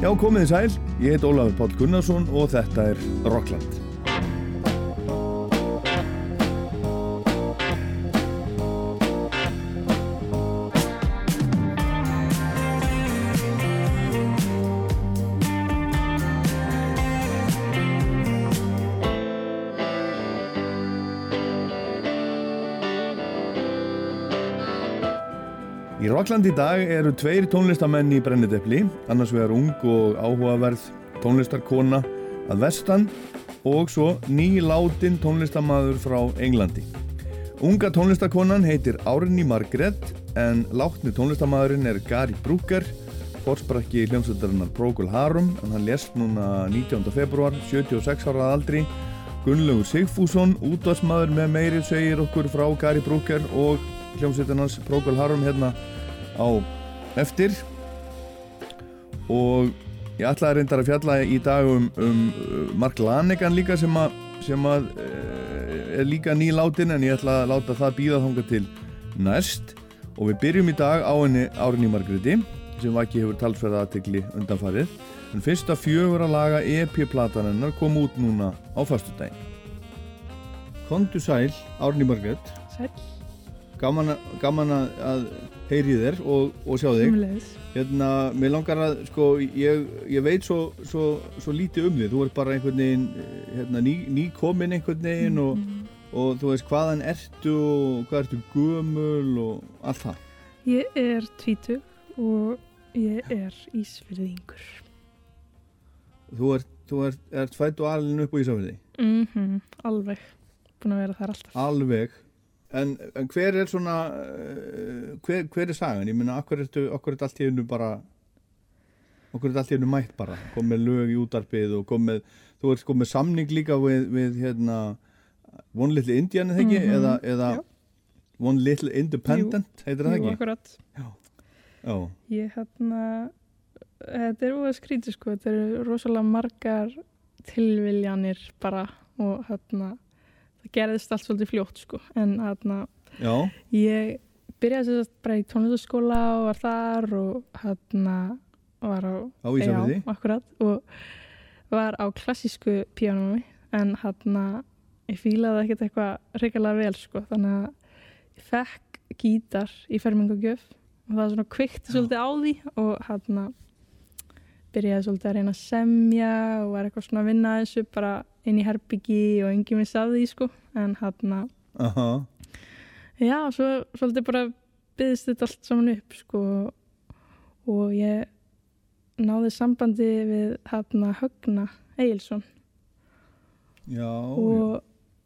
Já, komið þið sæl, ég heit Ólafur Páll Gunnarsson og þetta er Rockland. Í Rockland í dag eru tveir tónlistamenn í brennidepli, annars vegar ung og áhugaverð tónlistarkona að vestan og svo nýláttinn tónlistamæður frá Englandi. Unga tónlistarkonan heitir Árni Margret en látni tónlistamæðurinn er Gary Brooker, fórsprakki hljómsveitarinnar Procol Harum en hann lést núna 19. februar, 76 ára aldri. Gunnlaugur Sigfússon, útvarsmaður með meiri segir okkur frá Gary Brooker og hljómsveitarnars Procol Harum hérna á eftir. Og ég ætlaði reyndar að fjalla í dag um, um Mark Lanegan líka sem að, sem að er líka nýláttinn en ég ætla að láta það býða þánga til næst. Og við byrjum í dag á henni Árni Margreði sem vaki hefur talsverða aðtegli undanfarið. En fyrsta fjögur að laga EP-plataninnar kom út núna á fastu daginn Kondu sæl, Árni Margret Sæl gaman, gaman að, að heyri þér og, og sjá þig hérna, mér langar að sko, ég, ég veit svo, svo, svo lítið um þig þú ert bara einhvern veginn hérna, ný, ný einhvern veginn og, Mhm. og þú veist hvaðan ertu og hvað ertu gömul og allt það Ég er tvítug og ég er ísfyrðingur. þú ert, þú ert, ert fætt og alin upp á Ísafjörði Mm Alveg. Búin að vera þar alltaf. alveg en, en hver er svona uh, hver, hver er sagan, ég meina okkur er allt í hennu bara okkur er allt í hennu mætt bara? Kom með lög í útarpið og kom með þú ert kom með samning líka við, við hérna One Little Indian eða ekki, Mhm, eða, eða já. One Little Independent heitir það Jú, ekki akkurat. Já, Ég hérna, þetta er úr að skríti sko, þetta eru rosalega margar tilviljanir bara og hérna, gerðist allt svolítið fljótt sko, en hérna, ég byrjaði þess að bara í tónlistaskóla og var þar og hérna var á á Ísafjörði og var á klassísku píanómi en hann ég fílaði ekkert eitthvað reyngarlega vel sko. Þannig að ég fekk gítar í fermingagjöf og það svona kvikti svolítið á því og hann byrjaði svolítið að reyna að semja og var eitthvað svona að vinna þessu bara inn í herbyggi og enginn vissi af því sko en hann Aha, Já, svo svolítið bara byggðist þetta allt saman upp sko. Og ég náði sambandi við hérna Högna Egilson já, og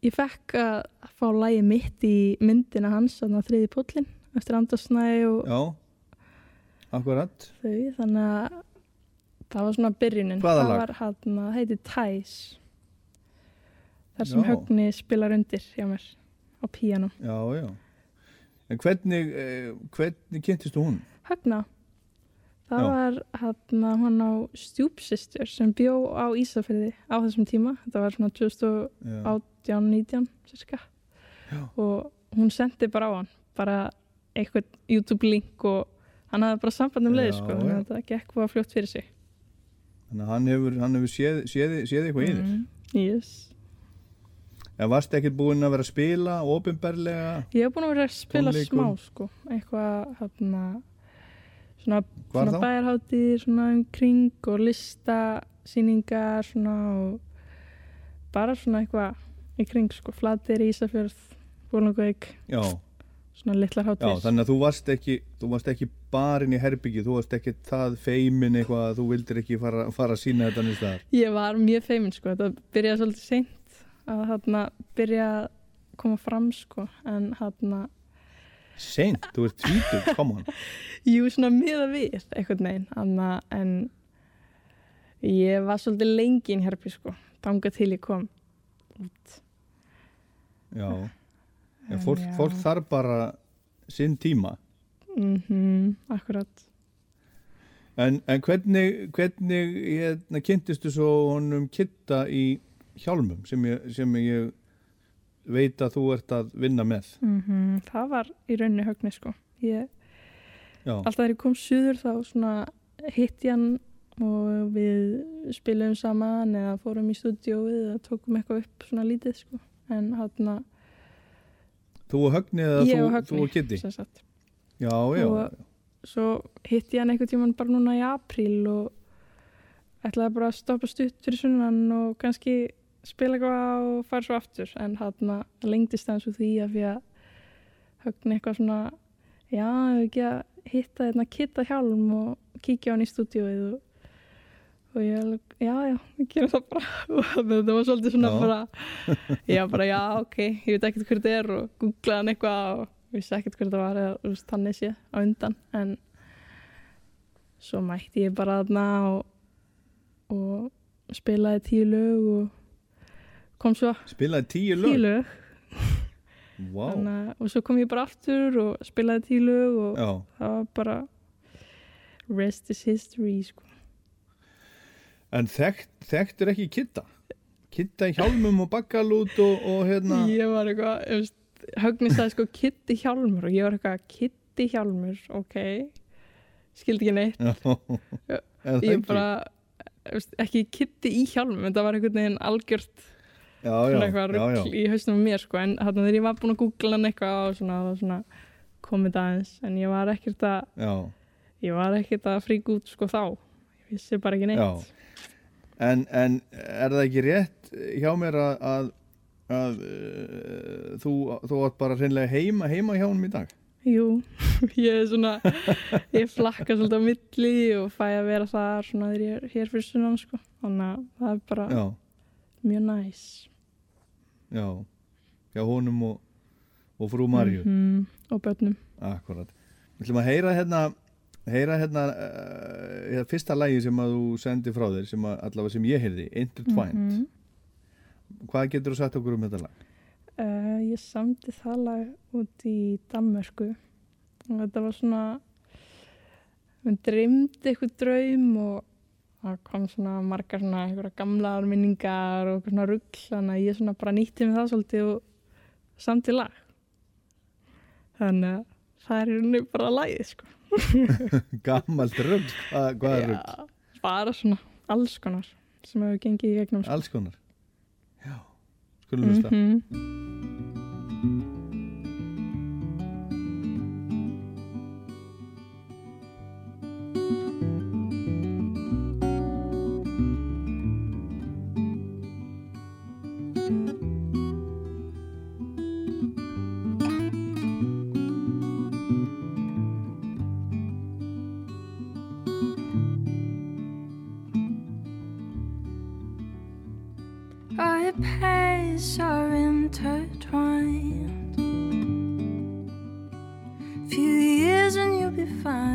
ég fekk að fá lægi mitt í myndina hans, þarna þriði póllin eftir Andarsnæ og já, já akkurat. þau þannig að það var svona byrjunin. Hvaða það lag? var hérna, það heiti Tæs þar sem Já. Högni spilar undir hjá mér á píanum Já, já En hvernig, eh, hvernig kynntist þú hún? Högna það Já. var hérna hann á stjúpsistur sem bjó á Ísafirði á þessum tíma þetta var svona 2018-19 Já, cirka Já. og hún sendi bara á hann bara eitthvað YouTube link og hann hafði bara samband um leið Já, sko, þannig að þetta gekk bara fljótt fyrir sig þannig að hann hefur, hann hefur séð, séð, séð eitthvað í þér Mm, yes. En varst ekkert búinn að vera að spila opinberlega? ég hef búin að vera að spila Tónleikum. smá sko, eitthvað hérna svona, svona þá? bæjarhátti svona um kring og lista sýningar svona og bara svona eitthvað í kring sko, flatir, Ísafjörð Bólungauk, Já, svona litlar já, hátir þannig að þú varst ekki þú varst ekki barinn í herbyggi þú varst ekki það feimin eitthvað að þú vildir ekki fara, fara að sína þetta nýst þar Ég var mjög feimin sko, þetta byrjaði svolítið seint að hérna byrja að koma fram sko, en hérna, Seint, þú ert tvítug, come on jú svona miða við veginn, hana, en ég var svolítið lengi inn herpi sko, tanga til ég kom út. Já, en En fólk, já. fólk þarf bara sinn tíma Mm akkurat. En, en hvernig, hvernig hérna, kynntistu svo honum kitta í hjálmum sem ég, sem ég veit að þú ert að vinna með Mm Það var í rauninni högni sko. Ég, alltaf þegar ég kom suður þá hitt ég hann og við spilum saman eða fórum í stúdíóið eða tókum eitthvað upp svona lítið sko en hann Þú og Högni eða þú, Högni þú og Kitty? Já, já. Og- svo hitti ég hann einhvern tíman bara núna í apríl og ætlaði bara að stoppa stutt fyrir sunnan og kannski spila eitthvað og fara svo aftur. En hann lengdist hans úr því að því að högni eitthvað svona já, ef ekki að hitta þetta kitta hjálm og kíkja á hann í stúdíóið og, og ég alveg, já, já, við gerum það bara. Og þetta var svolítið svona Já. bara já, bara já, ok, ég veit ekkert hver þetta er. Og googlaði hann eitthvað og vissi ekkert hver þetta var eða þannig sé á undan. En svo mætti ég bara þarna og, og spilaði tíu lög og kom svo Spilaði tíu tíu lög? lög Vá. Þannig, og svo kom ég bara aftur og spilaði tíu lög og Já. það var bara rest is history sko. En þekkt, þekktur ekki Kitta? Kitta í hjálmum og bakkalút og, og hérna... ég var eitthvað þú veist, Högni sagði sko Kitty Hjálmur og ég var eitthvað Kitty Hjálmur ok, skildi ekki neitt Já. Er það ég bara ekki Kitty í Hjálmum en það var einhvern veginn algjört svona eitthvað rugl í hausnum á mér sko. en þarna þegar ég var búin að googla hann eitthvað og svona, það svona komið aðeins. En ég var ekkert að Já, ég var ekkert að frík út sko þá. Ég vissi bara ekki neitt. En, en er það ekki rétt hjá mér að, að, að uh, þú, þú átt bara hreinlega heima, heima hjá honum í dag? Jú, ég er svona ég flakka svolítið á milli og fæ að vera þar svona þegar ég er hér fyrir sunnan sko. Þannig að það er bara Já, mjög næs já, hjá honum og, og frú Marju. Mhm, og börnum Akkurat. Við ætlum að heyra hérna, heyra hérna uh, fyrsta lægi sem að þú sendi frá þér, sem að, allavega sem ég heyrði, Intertwined. Mhm. Hvað getur þú sagt okkur um þetta lag? uh, Ég samdi það lag út í Danmörku og þetta var svona við dreymdi eitthvað draum og það kom svona margar svona einhverja gamlaðar minningar og svona rugl þannig að ég svona bara nýtti mig það svolítið og samti lag þannig að það er í rauninni bara lagið sko Gammalt rugg, hvað, hvað er rugg? Já, bara svona alls konar sem hefur gengið í gegnum sko. Alls konar. Já, skulum hlusta. Mhm. Our paths are intertwined. Few years and you'll be fine.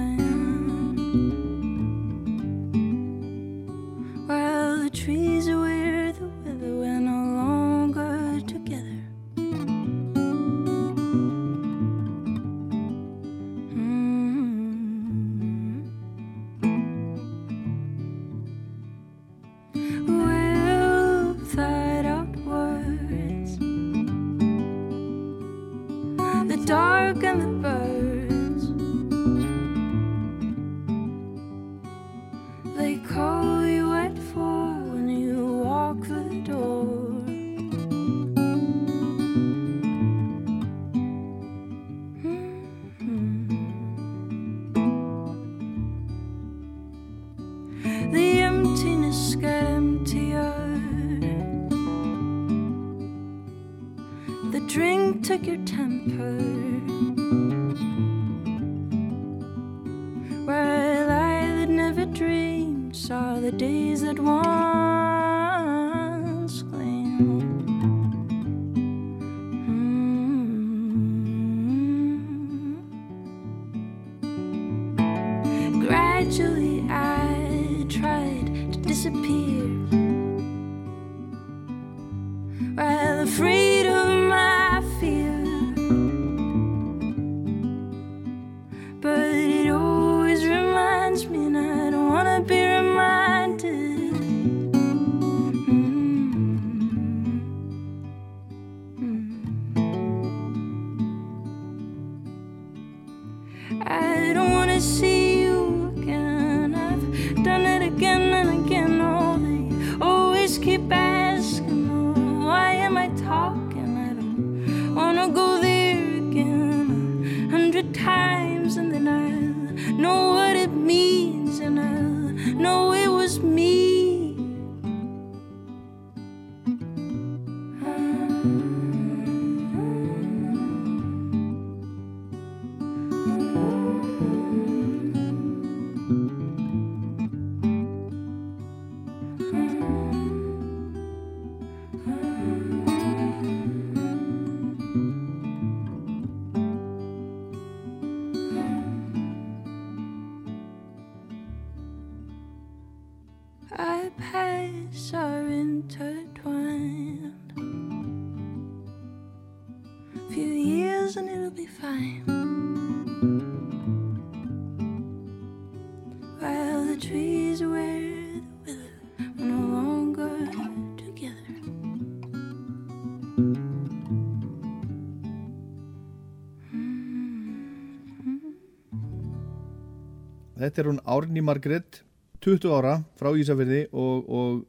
Þetta er hún Árný Margrét 20 ára frá Ísafirði og, og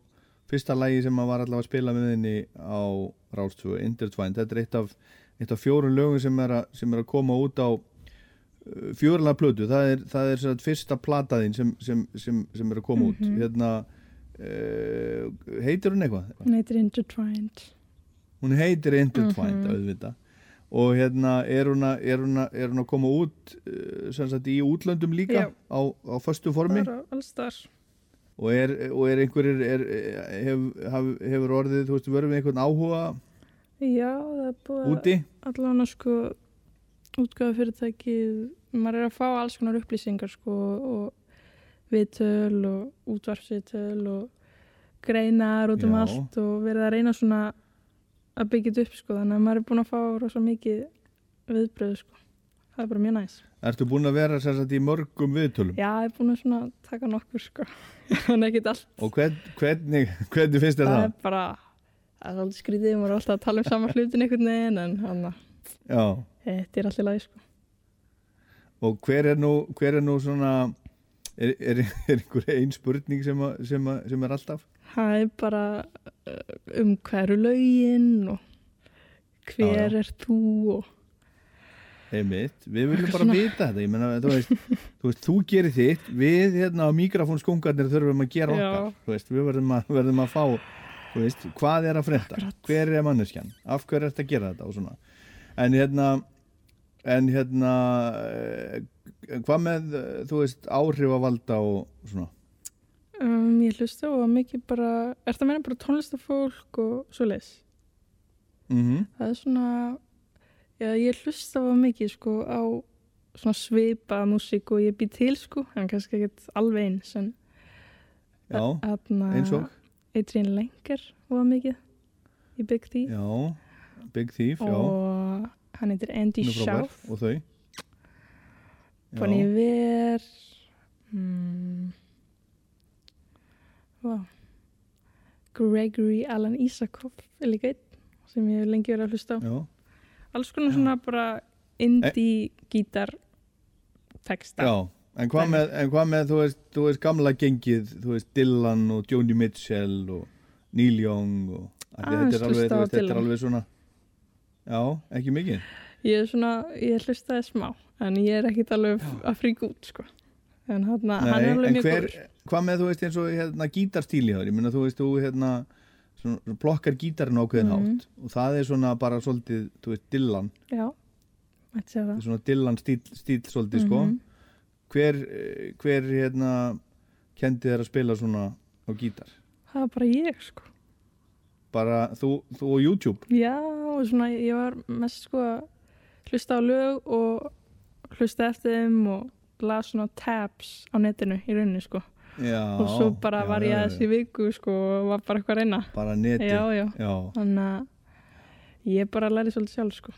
fyrsta lægi sem maður var allavega að spila með henni á Rástfjö, Intertwine þetta er eitt af, eitt af fjórun lögum sem er, að, sem er að koma út á uh, fjórlega plötu, það er, það er fyrsta plataðin sem, sem, sem, sem er að koma út Mhm. hérna uh, heitir hún eitthvað? Hún heitir Intertwined. hún heitir Intertwined Mhm. auðvitað og hérna er hún að, er hún að, er hún að koma út sem sagt í útlöndum líka? Já. á, á föstu formi? Og er, og er einhverjir er, hef, haf, hefur orðið, þú veist, verðum við einhvern áhuga? Já, það er búið að úti? allavega sko útgáða fyrirtækið, maður er að fá alls konar upplýsingar sko og viðtöl og útvarpsviðtöl og greinar út um Já. allt og verið að reyna svona að byggja þetta upp sko þannig að maður er búin að fá rosa mikið viðbröð sko. Það er bara mjög næs. Ertu búin að vera sagt í mörgum viðtölum? Já, ég er búin að svona taka nokkur sko. En ekkert allt. Og hvern, hvernig, hvernig finnst þér það það? er bara, það er svolítið skrítið maður er alltaf að tala um sama hlutin einhvern veginn en hann Já, þetta er alltaf lagi sko. Og hver er nú, hver er nú svona er, er, er einhver ein spurning sem, að, sem, að, sem er alltaf? Það er bara uh, um hverju lögin og hver Já, já. er þú og Einmitt, við viljum bara vita þetta. Meina, þú veist, þú veist, þú gerir þitt. Við hérna á mikrofónskungarnir þurfum að gera okkar, veist, við verðum að, verðum að fá, hvað er að Akkurat. hver er manneskjan, af hver er þetta að gera þetta en hérna en hérna eh, hvað með, eh, áhrif að valda og svona um, ég hlusta og mikið bara er það meina bara tónlistafólk og svo leis mm það er svona já, ég hlusta mikið sko á svona svipa músík og ég bý til sko en kannski ekkert alveg eins en og? Adrian Lenker var mikið í Big Thief. Já, Big Thief, já. Og hann heitir Andy. Schaaf og þau? Bon já, Iver mm, wow. Gregory Alan Isakov er líka einn sem ég hef lengi verið að hlusta á. Já, alls konar Já. svona bara indie gítar texta. Já, en hvað með, en hvað með þú, veist, þú veist gamla gengið, þú veist Dylan og Joni Mitchell og Neil Young og Aðeins þetta er alveg, veist, þetta er alveg svona Já, ekki mikið? Ég er svona, ég hlustaði smá en ég er ekkit alveg að fríka út sko. En hann, hann er alveg en mjög góður hvað með þú veist eins og hérna gítarstíli þar, ég meina þú veist þú hérna svona, plokkar gítarinn ákveðin Mhm. hátt og það er svona bara svolítið, þú veist, Dylan. Já, þetta sé það. Svona Dylan stíl, stíl svolítið sko. Mhm. hver, hver hérna kendi þér að spila svona á gítar? Það var bara ég sko. Bara þú, þú og YouTube? Já, og svona ég var mest sko hlusta á lög og hlusta eftir þeim og las svona tabs á netinu í rauninni sko já, og svo bara já, var ég aðeins í viku sko og var bara eitthvað að reyna. Bara neti Já, þannig að ég bara læri svolítið sjálf sko.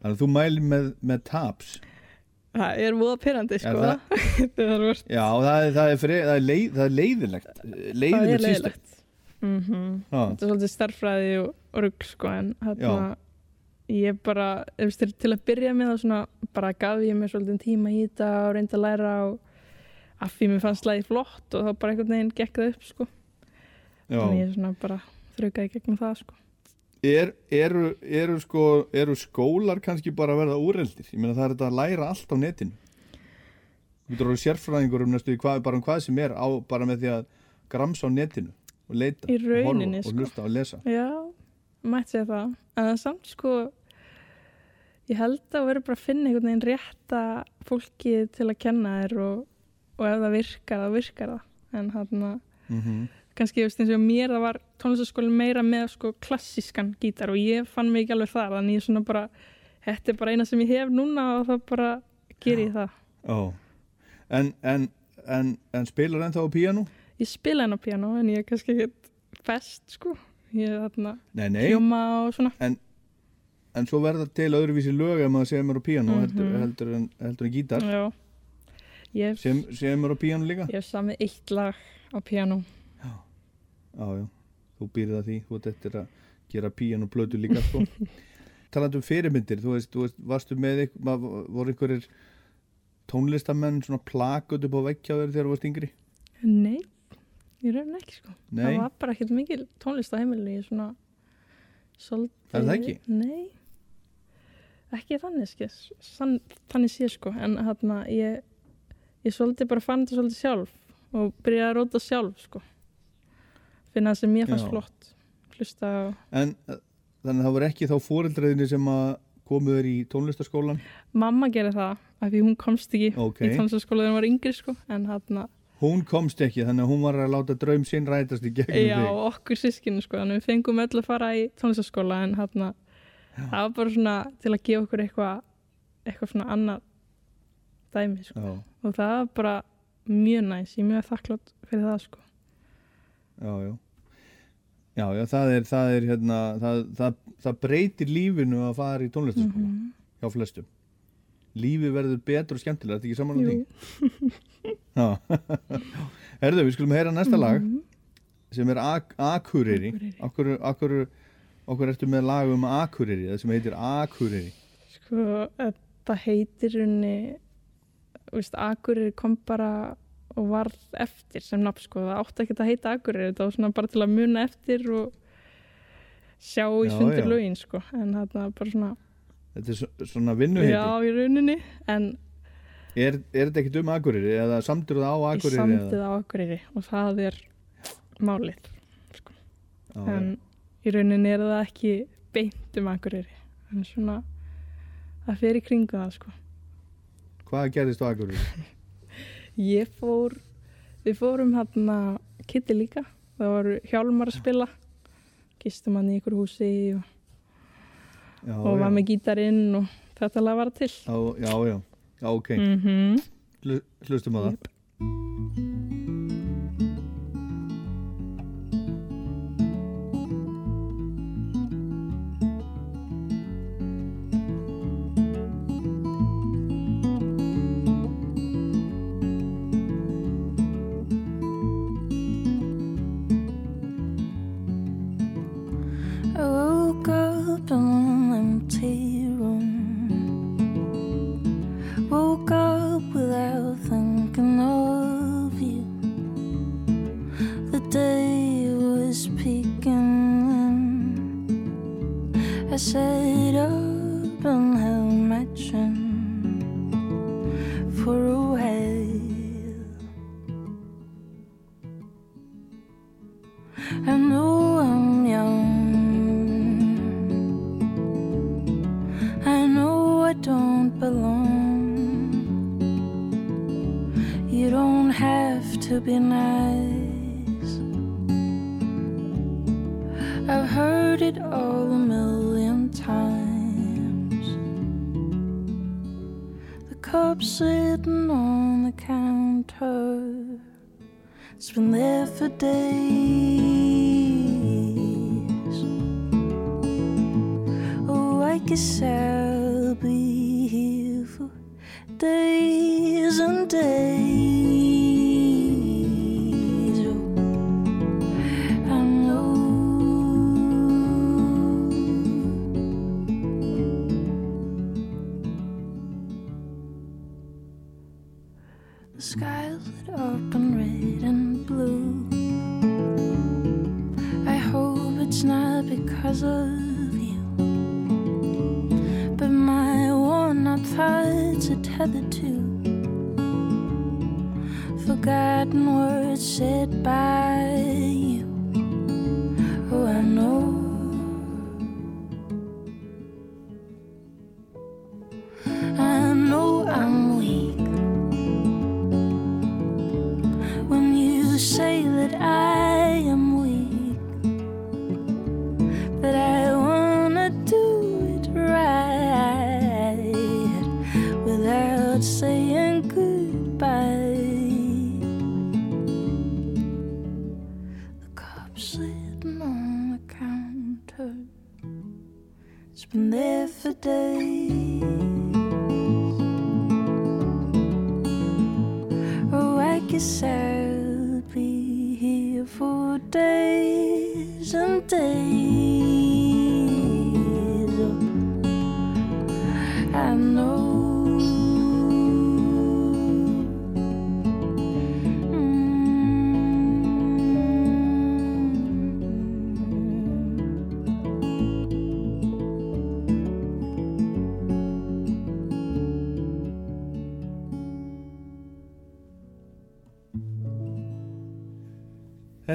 Þannig að þú mæli með, með tabs Það er múða pyrrandi sko. það- já, það er, það er, fri, það er, leið, það er leiðilegt leiðilegt leiðilegt mm Já. Þetta er svolítið starffræði og, rugg sko en hérna ég bara, til að byrja með það svona, bara gaf ég mér svolítið tíma í þetta og reyndi að læra og af því mér fannst lagi flott og þá bara einhvern veginn gekk það upp sko. Þannig ég svona bara þraukaði gegnum það sko. Er, eru, eru, sko, eru skólar kannski bara að verða úreldir? Ég meina það er þetta að læra allt á netinu. Þú getur orðið sérfræðingur um næstu hvað, bara um hvað sem er á, bara með því að gramsa á netinu og leita Í og horfa rauninni, og sko. hlusta og lesa. Já, mætti segja það. En er samt sko, ég held að vera bara að finna einhvern veginn rétta fólki til að kenna þér og, og ef það virkar, þá virkar það. En hann mm kannski, ég veist eins og mér, það var tónlistaskólinn meira með sko klassískan gítar og ég fann mig ekki alveg þar, þannig ég svona bara, þetta er bara eina sem ég hef núna og það bara ger ég það. Ó. En, en, en, en spilar ennþá á píanu? Ég spila henn á piano en ég er kannski ekkert best sko. Ég er þarna hljóma og svona. en svo verða til öðruvísi lög ef maður semur á píanu heldur, Mhm. heldur, en, heldur en gítar Já. Hef, Sem, semur á píanu líka? ég hef samið eitt lag á piano. Já, já, þú býrð að því þú ert eftir að gera píanu plötu líka sko. talandi um fyrirmyndir þú veist, þú veist, varstu með ykkur, voru ykkurir tónlistamenn svona plakut upp á vekkja þér þegar þú varst yngri? Nei, ég raunin ekki sko. Nei, Það var bara ekkert mikil tónlist á heimili. Ég svona svolítið... Er það ekki? Nei, ekki þannig sko. Þannig sé sko. En hérna ég, ég svolítið bara fann þetta svolítið sjálf og byrjaði að róta sjálf sko. Finna það sem mér fannst Já. flott. Hlusta á... en uh, þannig að það voru ekki þá fóreldræðinni sem að komu þér í tónlistaskólan Mamma gerði það af því hún komst ekki Ok. í tónlistaskóla þegar hún var yngri sko. En hérna, hún komst ekki, þannig að hún var að láta draum sinn rætast í gegnum já, þig okkur sískinu sko. Þannig við fengum öll að fara í tónlistaskóla en hérna, það var bara svona til að gefa okkur eitthvað eitthvað svona annað dæmi sko. og það var bara mjög næs, ég er mjög þakklátt fyrir það sko. já, já já, já, það er, það er hérna, það, það, það breytir lífinu að fara í tónlistaskóla Mhm. hjá flestum lífi verður betur og skemmtilega, þetta ekki saman á Jú. því Já. Herðu, við skulum heyra næsta lag Mhm. sem er Ak Akureyri Akureyri. okkur, okkur ertu með lag um Akureyri það sem heitir Akureyri sko, þetta heitir unni veist, Akureyri kom bara og varð eftir sem nafn sko, það átti ekki að heita Akureyri. Þetta var svona bara til að muna eftir og sjá í já. lögin sko, en var bara svona þetta er svo- svona vinnuheiti. Já, í rauninni, en er, er þetta ekkit um Akureyri eða samtur það á ég Akureyri samtið á Akureyri og það er málið Já, en í rauninni er það ekki beint um Akureyri. En svona það fer í kringu það sko hvað gerðist á Akureyri? ég fór við fórum hérna Kitty líka. Það voru hjálmar að spila. Gistum hann í ykkur húsi og, Já, og var með gítarinn og þetta lag var til. Já, já, já, já, ok. Mm -hmm. Hlu- hlustum á það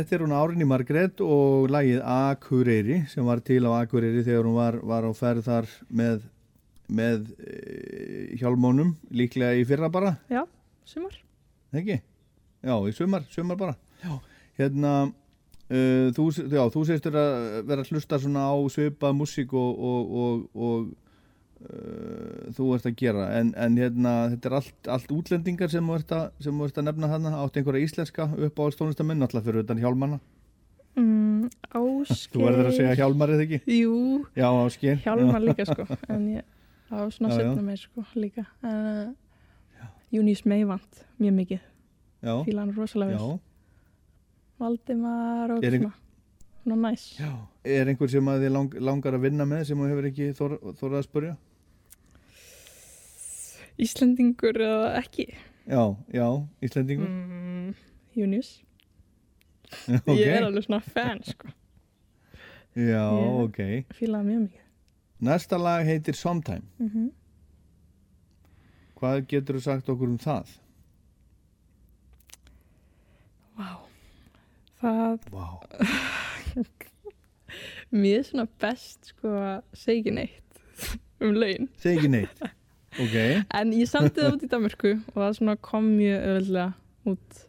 Þetta er hún Árinni Margrét og lagið Akureyri sem var til á Akureyri þegar hún var, var á ferð þar með, með e, hjálmónum líklega í fyrra bara, Já, sumar. ekki? Já, í sumar, sumar bara. Já. Hérna, uh, þú, já, þú seistur að vera að hlusta svona á svipað músík og, og, og, og þú ert að gera en, en hérna, þetta er allt, allt útlendingar sem þú ert ert að nefna þarna átt einhverja íslenska upp á stónlistamenn alltaf fyrir utan hjálmana Mm, Ásgeir. Þú verður að segja hjálmar eða ekki? Jú, Já, hjálmar líka sko. En ég á svona setna meir sko líka. En, uh, Június Meivand, mjög mikið. Já, Fíla hann rosalega já, vel. Valdimar og svona. Svona næs. já. Er einhver sem að þið lang, langar að vinna með sem þú hefur ekki þor, þorað að spurja? Íslendingur eða ekki. Já, já, Íslendingur. Mm, Június. ok. Ég er alveg svona fan sko. Já, Ég- ok. Hann mjög mikið. Næsta lag heitir Sometime. Mm Hvað getur þú sagt okkur um það? Vá. Það Vá. mér er svona best sko að segja neitt um laun. Ekki neitt. Ok. En ég samti það út í Danmarku og það kom mjög öðvöldlega út.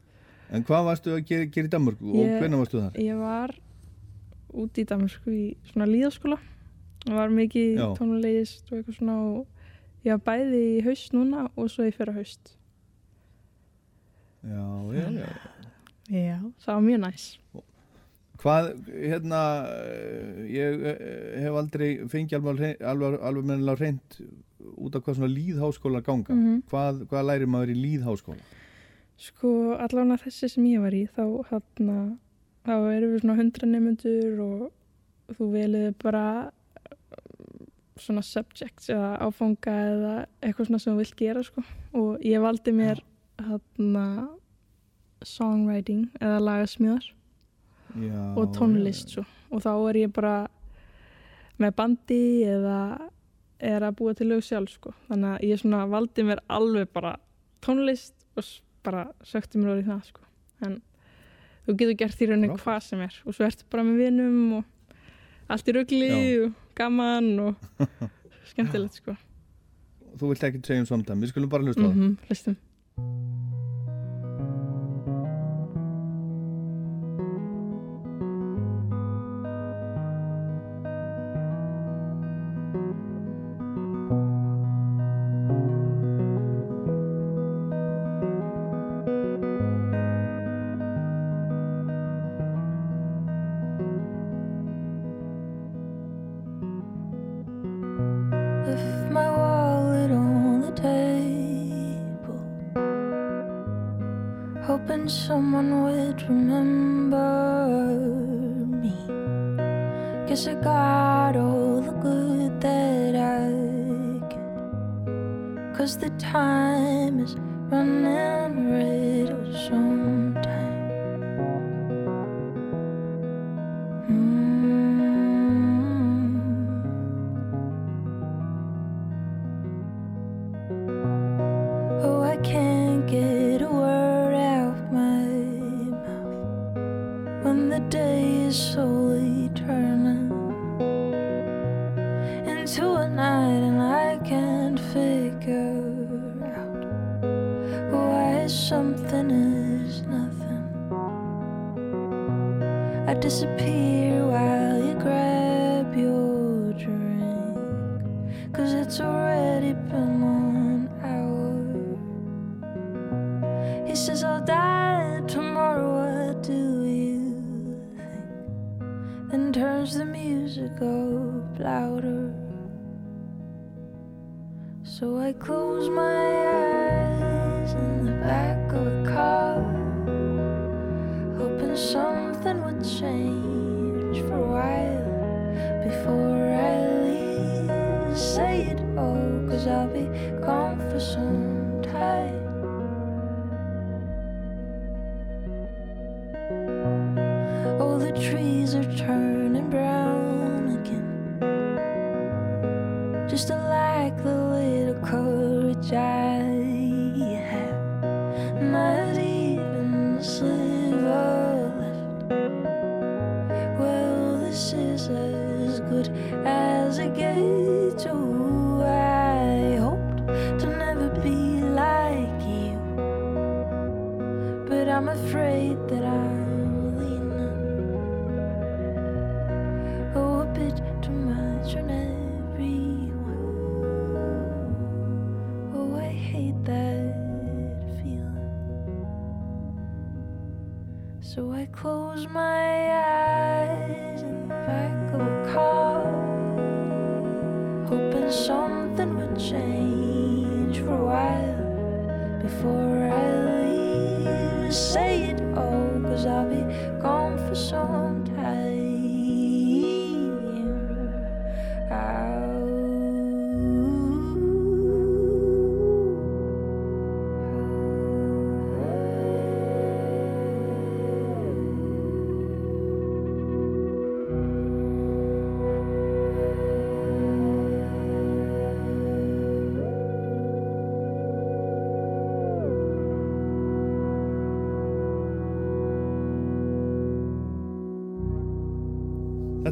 En hvað varstu að gera, gera í Danmörku og Ég- hvenær varstu þar? Ég var út í Danmarku í svona líðaskóla. Það var mikið tónulegist og eitthvað svona og ég var bæði í haust núna og svo í fyrra haust. Já, já, já. Já. Það var mjög næs. Hvað, hérna, eh, ég eh, hef aldrei fengið alveg, alveg, alveg mennilega reynd út af hvað svona líðháskóla ganga. Mhm. Hvað, hvað lærir maður í líðháskóla? Sko allavega þessi sem ég var í þá hérna þá erum við svona hundra nefnendur og þú velið bara uh, svona subjects eða áfanga eða eitthvað svona sem þú vilt gera sko og ég valdi mér hérna songwriting eða lagasmíðar Já, og tónlist svo. Og þá er ég bara með bandi eða er að búa til lög sjálf sko. Þannig að ég svona valdi mér alveg bara tónlist og bara sökti mér orðið það sko. En þú getur gert í rauninni Frábært. hvað sem er. Og svo ertu bara með vinum og allt í rugli Já. og gaman og skemmtilegt sko. Þú vilt ekki segja um samtæm, við skulum bara hlusta á það. mm hlustum someone would remember me. Guess I got all the good that I get. Cause the time is running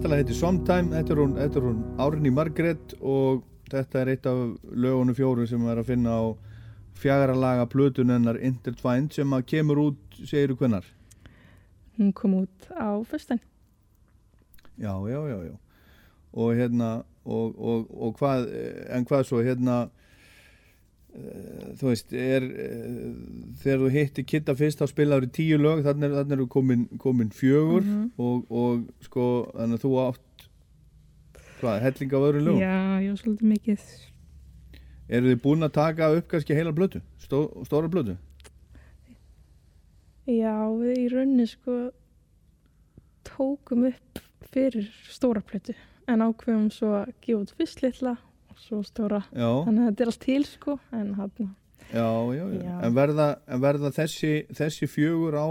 Þetta lag heitir Sometime, þetta er hún, þetta er hún Árni Margrét og þetta er eitt af lögunum fjórum sem er að finna á fjagara laga plötun hennar Intertwined sem að kemur út, segiru hvennar? Hún kom út á föstudaginn. Já, já, já, já. Og hérna, og, og, og hvað, en hvað svo, hérna, þú veist, er, uh, þegar þú hitti Kitta fyrst, þá spilaður í tíu lög, þannig er, eru komin, komin fjögur Mhm. og, og sko, þannig að þú átt, hvað, helling af öðru lögum? Já, var svolítið mikið. Eru þið búin að taka upp kannski heila blötu, Stó, stóra blötu? Já, við í rauninni sko tókum upp fyrir stóra plötu en ákveðum svo að gefa út fyrst litla svo stóra. Já, Þannig að þetta er allt til sko en já, já. En, verða, en verða þessi, þessi fjögur á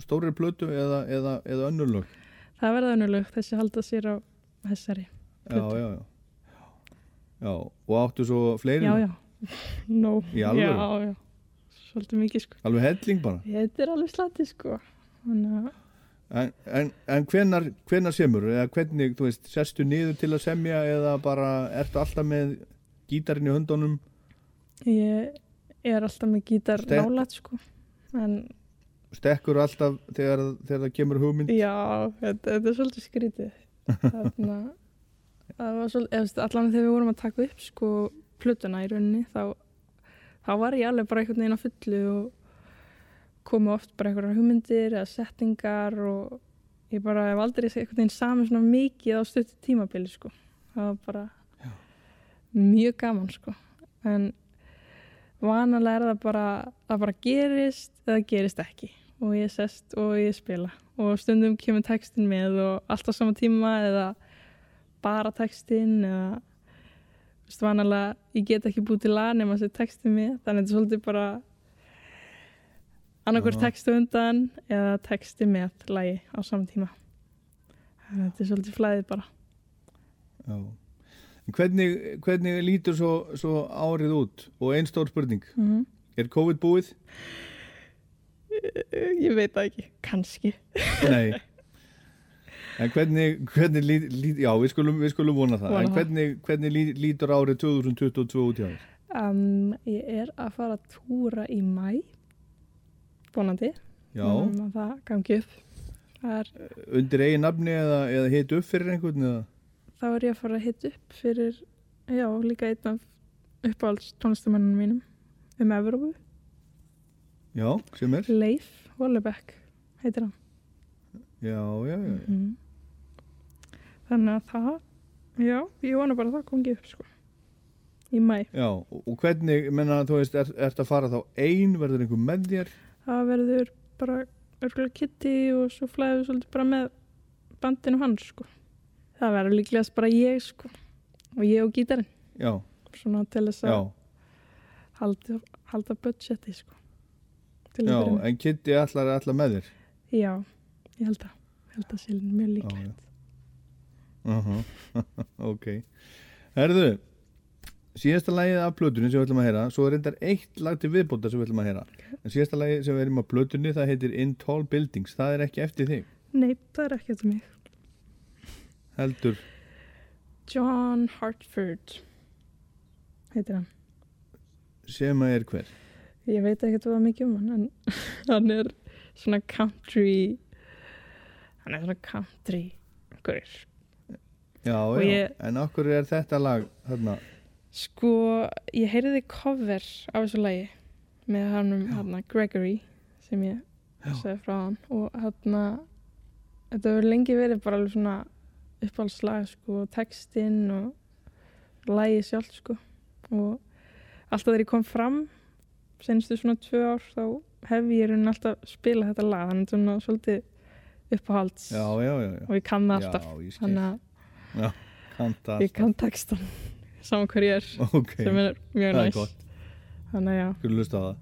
stóri blötu eða, eða, eða önnur lög? það verða önnulög þessi halda sér á þessari. Plötu. já, já. Já, og áttu svo fleiri? Já, já. Já. Svolítið mikið sko. Alveg helling bara? Þetta er alveg slati sko. Þannig að En, en, en hvenar, hvenar semur? Eða hvernig, þú veist, sestu niður til að semja eða bara ertu alltaf með gítarinn í höndunum? ég er alltaf með gítar Ste- nálat sko. En Stekkur alltaf þegar, þegar það kemur hugmynd? Já, þetta, þetta er svolítið skrítið. Þarna, það var svolítið, allan þegar við vorum að taka upp sko plötuna í rauninni, þá, þá var ég alveg bara einhvern veginn á fullu og komu oft bara einhverjar hugmyndir eða settingar og ég bara hef aldrei einhvern veginn saman svona mikið á stöttu tímabili sko. Það var bara mjög gaman sko. En vanalega er það bara, það bara gerist eða gerist ekki og ég sest og ég spila og stundum kemur textin með og alltaf sama tíma eða bara textin eða þú veist vanalega ég get ekki búið til lag nema að setja textin með þannig að þetta er svolítið bara annarkur textu undan eða texti með lagi á sama tíma þannig að þetta er svolítið flæðið bara Já. Hvernig, hvernig lítur svo, svo árið út? Og einn stór spurning, mm Er COVID búið? Ég veit það ekki, kannski. Nei En hvernig, hvernig lít, lít, já, við skulum, við skulum vona það Vona En hvernig, hvernig lít, lítur árið 2022 út hjá þér? Um, ég er að fara að túra í mæ, vonandi. Já, Um, að það gangi upp. Það er, undir eigin nafni eða, eða hit upp fyrir einhvern eða? þá er ég að fara að hitta upp fyrir, já, líka einn af uppáhalds tónlistamennunum mínum um Evrópu. Já, sem er? Leif Vollebeck heitir hann. Já, já, já, já. Mhm. Þannig að það, já, ég vona bara að það gangi upp, sko. Í mæ. Já, og hvernig, menna, þú veist, er, ert að fara þá ein, verður einhver með þér? Það verður bara örgulega Kitty og svo flæðum við svolítið bara með bandinu hans, sko. Það verður líklegast bara ég, sko. Og ég og gítarinn, Já, svona til þess að halda, halda budgeti, sko. Já, en Kitty ætlar að ætla með þér? Já, ég held að, ég held að sé mjög líklegt. já. Uh ok. Herðu, síðasta lagið af plötunni sem við ætlum að heyra, svo er reyndar eitt lag til viðbóta sem við ætlum að heyra. En síðasta lagið sem við erum á plötunni, það heitir In Tall Buildings, það er ekki eftir þig, Nei, það er ekki eftir mig. heldur, John Hartford heitir hann. sem að er hver. Ég veit ekki hvað mikið um hann, en hann er svona country, hann er svona country, gaur. Já, já, ég- en okkur er þetta lag, þarna, Sko, ég heyrði cover á þessu lagi með hann um Já. hann Gregory sem ég segði frá hann og hann þetta hefur lengi verið bara alveg svona uppáhaldslag sko, textinn og lagi sjálf sko. Og alltaf þegar ég kom fram senstu svona tvö ár þá hef ég raunin alltaf spilað þetta lag. Þannig svona svolítið uppáhalds já, já, já, og ég kann það alltaf. þannig að ég kann textan saman hver ég er Ok, sem er mjög næst þannig að já. Skulum lusta á það.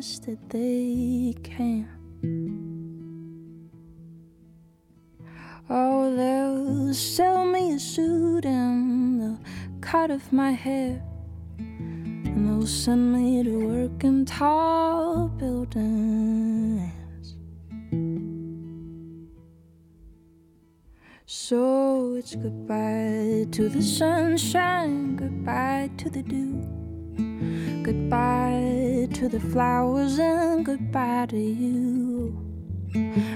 That they can. Oh, they'll sell me a suit and they'll cut off my hair, and they'll send me to work in tall buildings. So it's goodbye to the sunshine, goodbye to the dew, goodbye to the flowers, and goodbye to you.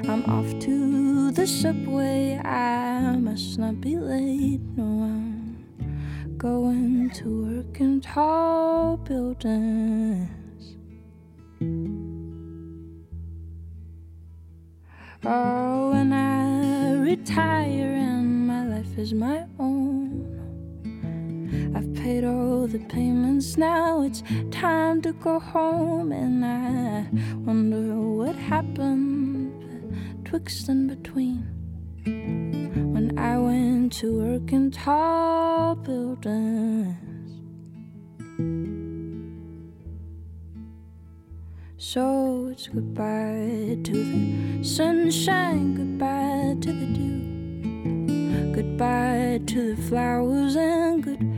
I'm off to the subway, I must not be late. No, I'm going to work in tall buildings. Oh, when I retire and my life is my own. I've paid all the payments, now it's time to go home. And I wonder what happened betwixt and between. When I went to work in tall buildings. So it's goodbye to the sunshine, goodbye to the dew, goodbye to the flowers, and goodbye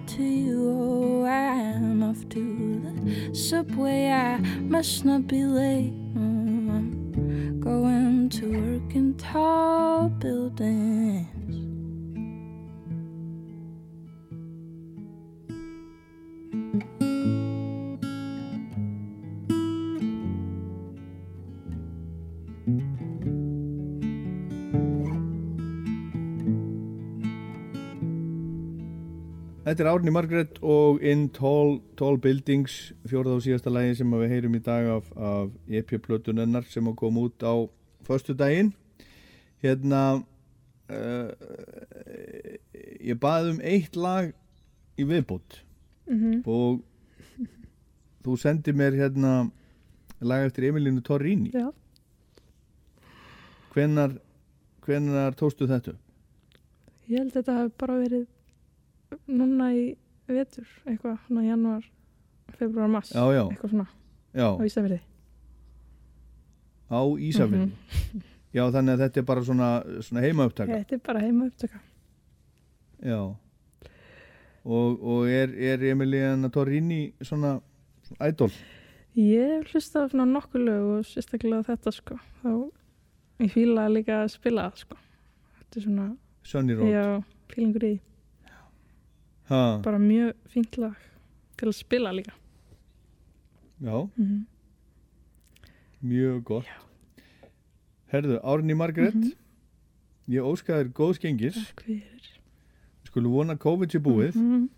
to you. Oh, I'm off to the subway, I must not be late. I'm going to work in tall buildings. Þetta er Árni Margrét og In Tall, Tall Buildings, fjórða og síðasta lagi sem við heyrum í dag af, af EP-plötunennar sem að koma út á förstu daginn. Hérna, uh, ég baði um eitt lag í viðbót mm og þú sendir mér hérna lag eftir Emilínu Torrini. Já, hvenar, hvenar tóstu þetta? Ég held að þetta hafi bara verið núna í vetur, eitthvað, svona januar, februar, mars, Já, já, eitthvað svona já, á Ísafirði. á Ísafjörði. Mhm. Já, þannig að þetta er bara svona, svona heima upptaka. Þetta er bara heima upptöka. Já. Og, og er, er Emiliana Torrini svona, svona ædol? Ég á svona nokkuð lög og sérstaklega þetta sko. Þá ég fíla líka að spila það sko. Þetta er svona, Sunny Road? já, fílingur í því. Ha, Bara mjög fínt lag til að spila líka. já, Mm mjög gott. Herðu, Árni Margrét, Mhm. ég óskaði þér góðs gengis. Skulum vona að COVID sé búið Mhm.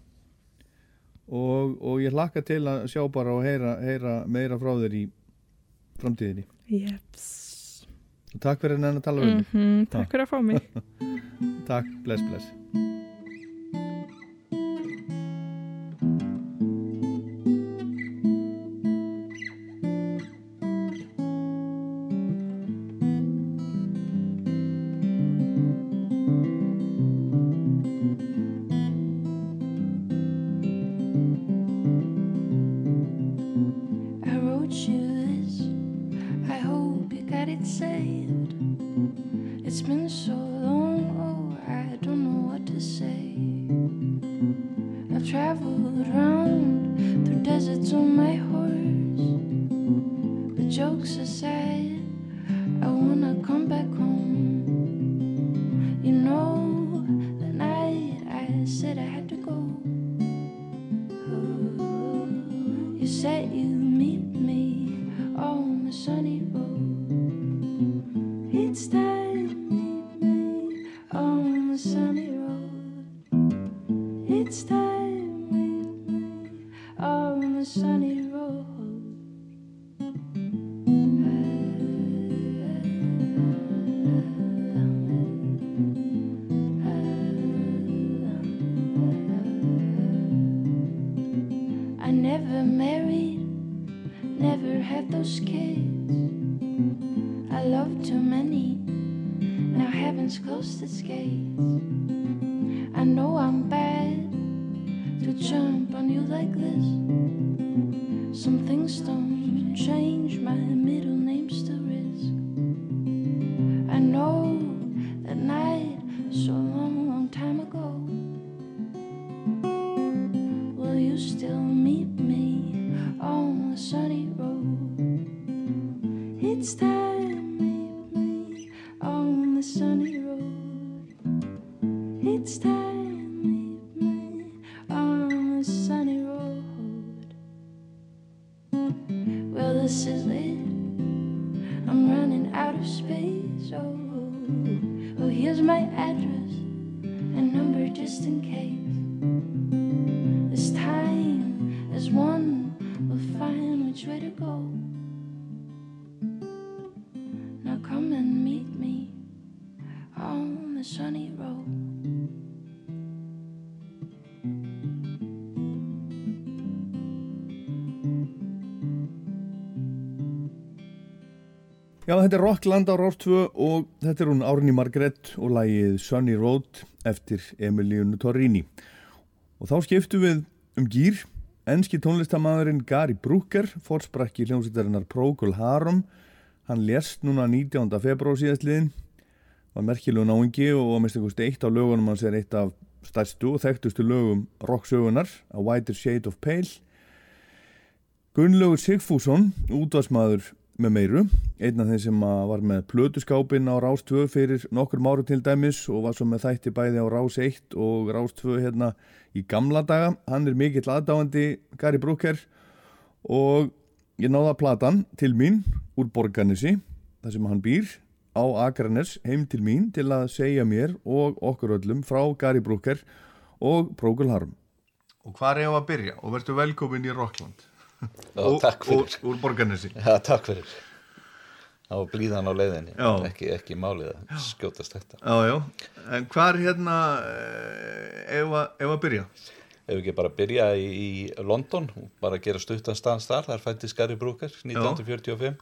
og, og ég hlakka til að sjá bara og heyra, heyra meira frá þér í framtíðinni. Jeps. Og takk fyrir henni að tala við mig. Mhm, Takk fyrir að fá mig. Takk, bless, bless. Gates. I know I'm bad to jump on you like this. Some things don't change, my middle name's still Já, þetta er Rockland á Rás 2 og þetta er hún Árni Margrét og lagið Sunny Road eftir Emiliunu Torrini. Og þá skiptum við um gýr. Enski tónlistamæðurinn Gary Brooker, fórsprakki hljómsýttarinnar Procol Harum. Hann lést núna 19. februar síðastliðin, var merkilegu náingi og mista einhverst eitt á lögunum hans er eitt af stærstu og þekktustu lögum rocksögunar, A Whiter Shade of Pale. Gunnlaugur Sigfússon, útvarsmaður með meiru, einn af þeim sem var með plötuskápin á Rás 2 fyrir nokkur máru til dæmis og var svo með þætti bæði á Rás 1 og Rás 2 hérna í gamla daga. Hann er mikill aðdáandi Gary Brooker og ég náða platan til mín úr Borgarnesi, þar sem hann býr á Akranes heim til mín til að segja mér og okkur öllum frá Gary Brooker og Procol Harum. Og hvað er ég að byrja? Og verður velkomin í Rockland. Já, takk fyrir. Og, úr Borgarnesi. Já, takk fyrir. Á blíðan á leiðinni. Já. Ekki, ekki málið að skjótast þetta. Já, já. En hvað er hérna, eh, ef að, ef að byrja? Ef ekki bara byrja í, í London, bara gera stuttan stans þar, þar fættist Gary Brooker 1945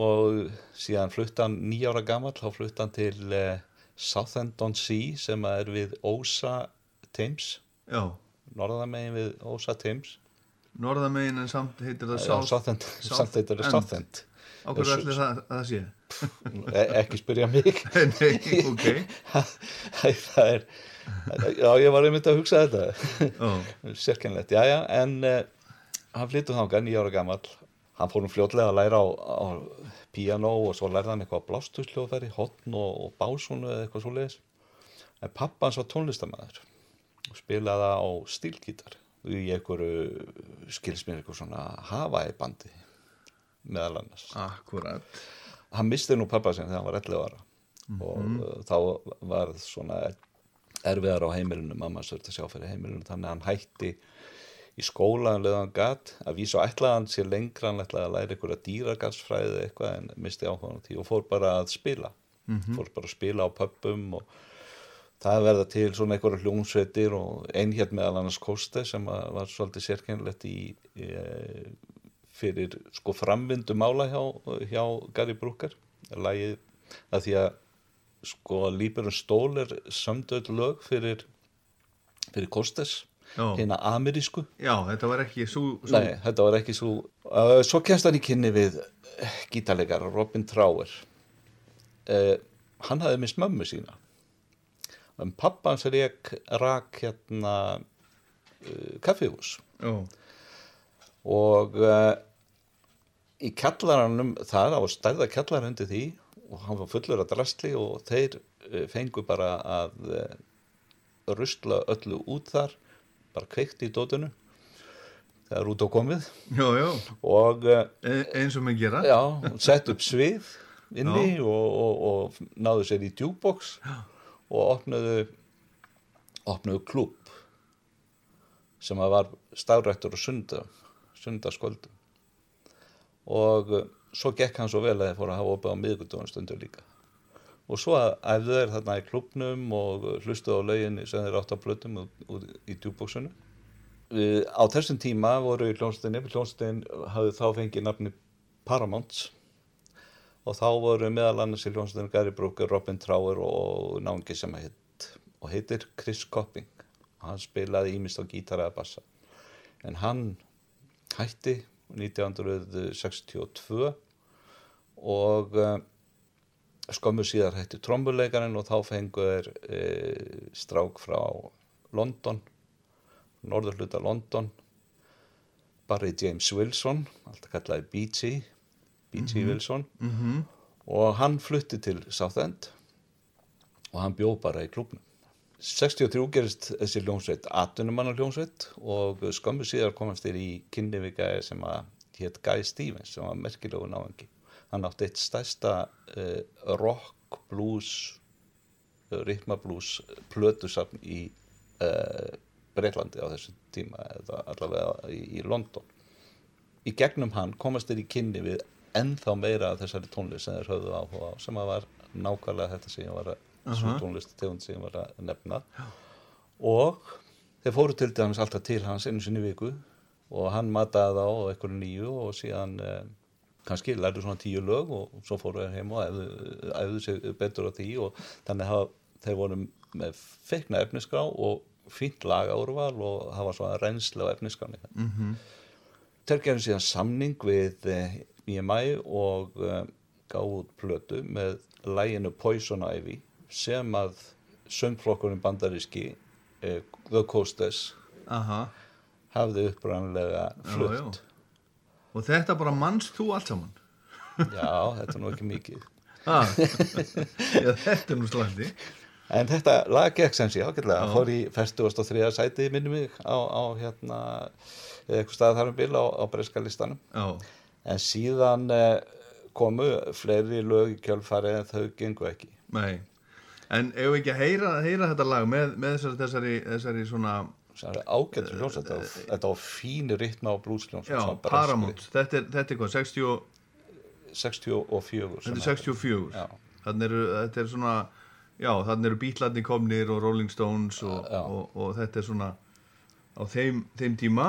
og síðan flutti hann nýjára gammal, þá flutti hann til uh, Southend Sea sem er við Ósa Thames, Já, norðamegin við Ósa Thames. Norðamegin en samt heitir það Já, South Southend, samt þetta er Southend. Southend. Á hverju ætli það, það sé? E ekki spyrja mig. Nei, ok það er, já, ég var einmitt að hugsa þetta. Sérkennlegt, já, já, en uh, hann flyttu þangað nýjára gammal. Hann fór um fljótlega að læra á, á piano og svo lærði hann eitthvað blástusljóðfæri, hotn og, og básunu eða eitthvað svo leiðis. En pappa hans var tónlistamæður og spilaði á stílgítar í einhverju skilsmið eitthvað svona Hawaii bandi meðal annars. akkurat Hann misti nú pappa sinni þegar hann var 11 ára. Og uh, þá var svona erfiðar á heimilinu, mamma sörti að sjá fyrir heimilinu þannig að hann hætti í skóla en leðan gatt að vísa hann sér lengra hann ætlaði að læra einhverja dýragarsfræði eitthvað en misti áhuga því og fór bara að spila. Fór bara að spila á pöppum og það verða til svona einhverja hljómsveitir og einhjert meðal annars Koste sem var svolítið sérkennilegt í, eh, fyrir sko framvindu mála hjá, hjá Gary Brooker. Lagið að því að sko Líberun Stól er samdöð lög fyrir fyrir Kostes Já, hérna amerísku. Já þetta var ekki svo, svo Nei, þetta var ekki svo uh, Svo kemst hann í kynni við gítarleikar Robin Trower. Uh, Hann hafði mist mömmu sína en pappa hans rak, rak hérna uh, kaffihús. Já, og uh, í kjallaranum það á stærða kjallar undir því og hann var fullur af drastli og þeir uh, fengu bara að uh, rusla öllu út þar bara kveikt í dótinu þegar út á komið. Já, já og uh, e eins og maður gera. já, sett upp svið inni og, og, og náðu sér í djúbox og opnuðu opnuðu klúb sem að var stafrættur og sunda sundaskvöldum og svo gekk hann svo vel að þeir fóru að hafa opið á miðgutugum stundur líka. Og svo æfðu þeir þarna í klubnum og hlustuðu á lauginni sem þeir átt á blötum út, í djúbóksunu á þessum tíma voru í hljónstinni hljónstin hafði þá fengið nafni Paramounts og þá voru meðal annars í hljónstinni Gary Brooker, Robin Trower og náungi sem heit, og heitir Chris Copping. Hann spilaði ímist á gítara eða bassa. En hann hætti 1962 og uh, skömmu síðar hætti trombuleikarinn og þá fengu þeir uh, strák frá London norðurhluta London. Barry James Wilson alltaf kallaði B.G. B.G. Wilson Mhm. og hann flutti til Southend og hann bjó bara í klubnum 63 gerist þessi hljómsveit atvinnumannar hljómsveit og skömmu síðar komast þér í kynni við gæði sem að hétt Guy Stevens sem var merkilegu náðingi hann átti eitt stærsta uh, rock, blues uh, ritmablues plötusafn í uh, Breitlandi á þessu tíma eða allavega í, í London í gegnum hann komast þér í kynni við ennþá meira af þessari tónlist sem þeir höfðu áhuga á sem að var nákvæmlega þetta sem ég var að svo tónlist tegund sem ég var að nefna. Og þeir fóru til dæmis alltaf til hans einu sinni viku og hann mataði þá á einhverju nýju og síðan eh, kannski lærðu svona tíu lög og svo fóru þeir heim og æfðu, æfðu sig betur á því og þannig að þeir voru með feikna efniskrá og fínt lagaúrval og það var svona reynsla á efniskráni mm -hmm. Þeir gerðu síðan samning við eh, EMI og eh, gáðu út plötu með læginu Poison Ivy sem að söngflokkurinn bandaríski eh, The Coasters Aha. hafði uppræðanlega flutt. Og þetta bara mannst þú allt saman já, þetta er nú ekki mikið ah. Já, þetta er nú slandi en þetta lag gekk sem sé ágætlega fór í 43. sæti minni mig á, á hérna eitthvað stað þar um bil á, á breska listanum. Já, en síðan eh, komu fleiri lög í kjölfari en þau gengu ekki. Nei. En ef við ekki að heyra, heyra þetta lag með, með þessari, þessari, þessari svona ágættur hljómsveit. Þetta var- fínu ritma á bluesljómsveit Já, Paramount, þetta er, þetta er hvað, 60, og- 64 þetta er svona. 64 Já. Þannig eru, þetta er svona Já, þannig eru Beatlarnir komnir og Rolling Stones og, Já. og, og þetta er svona á þeim, þeim tíma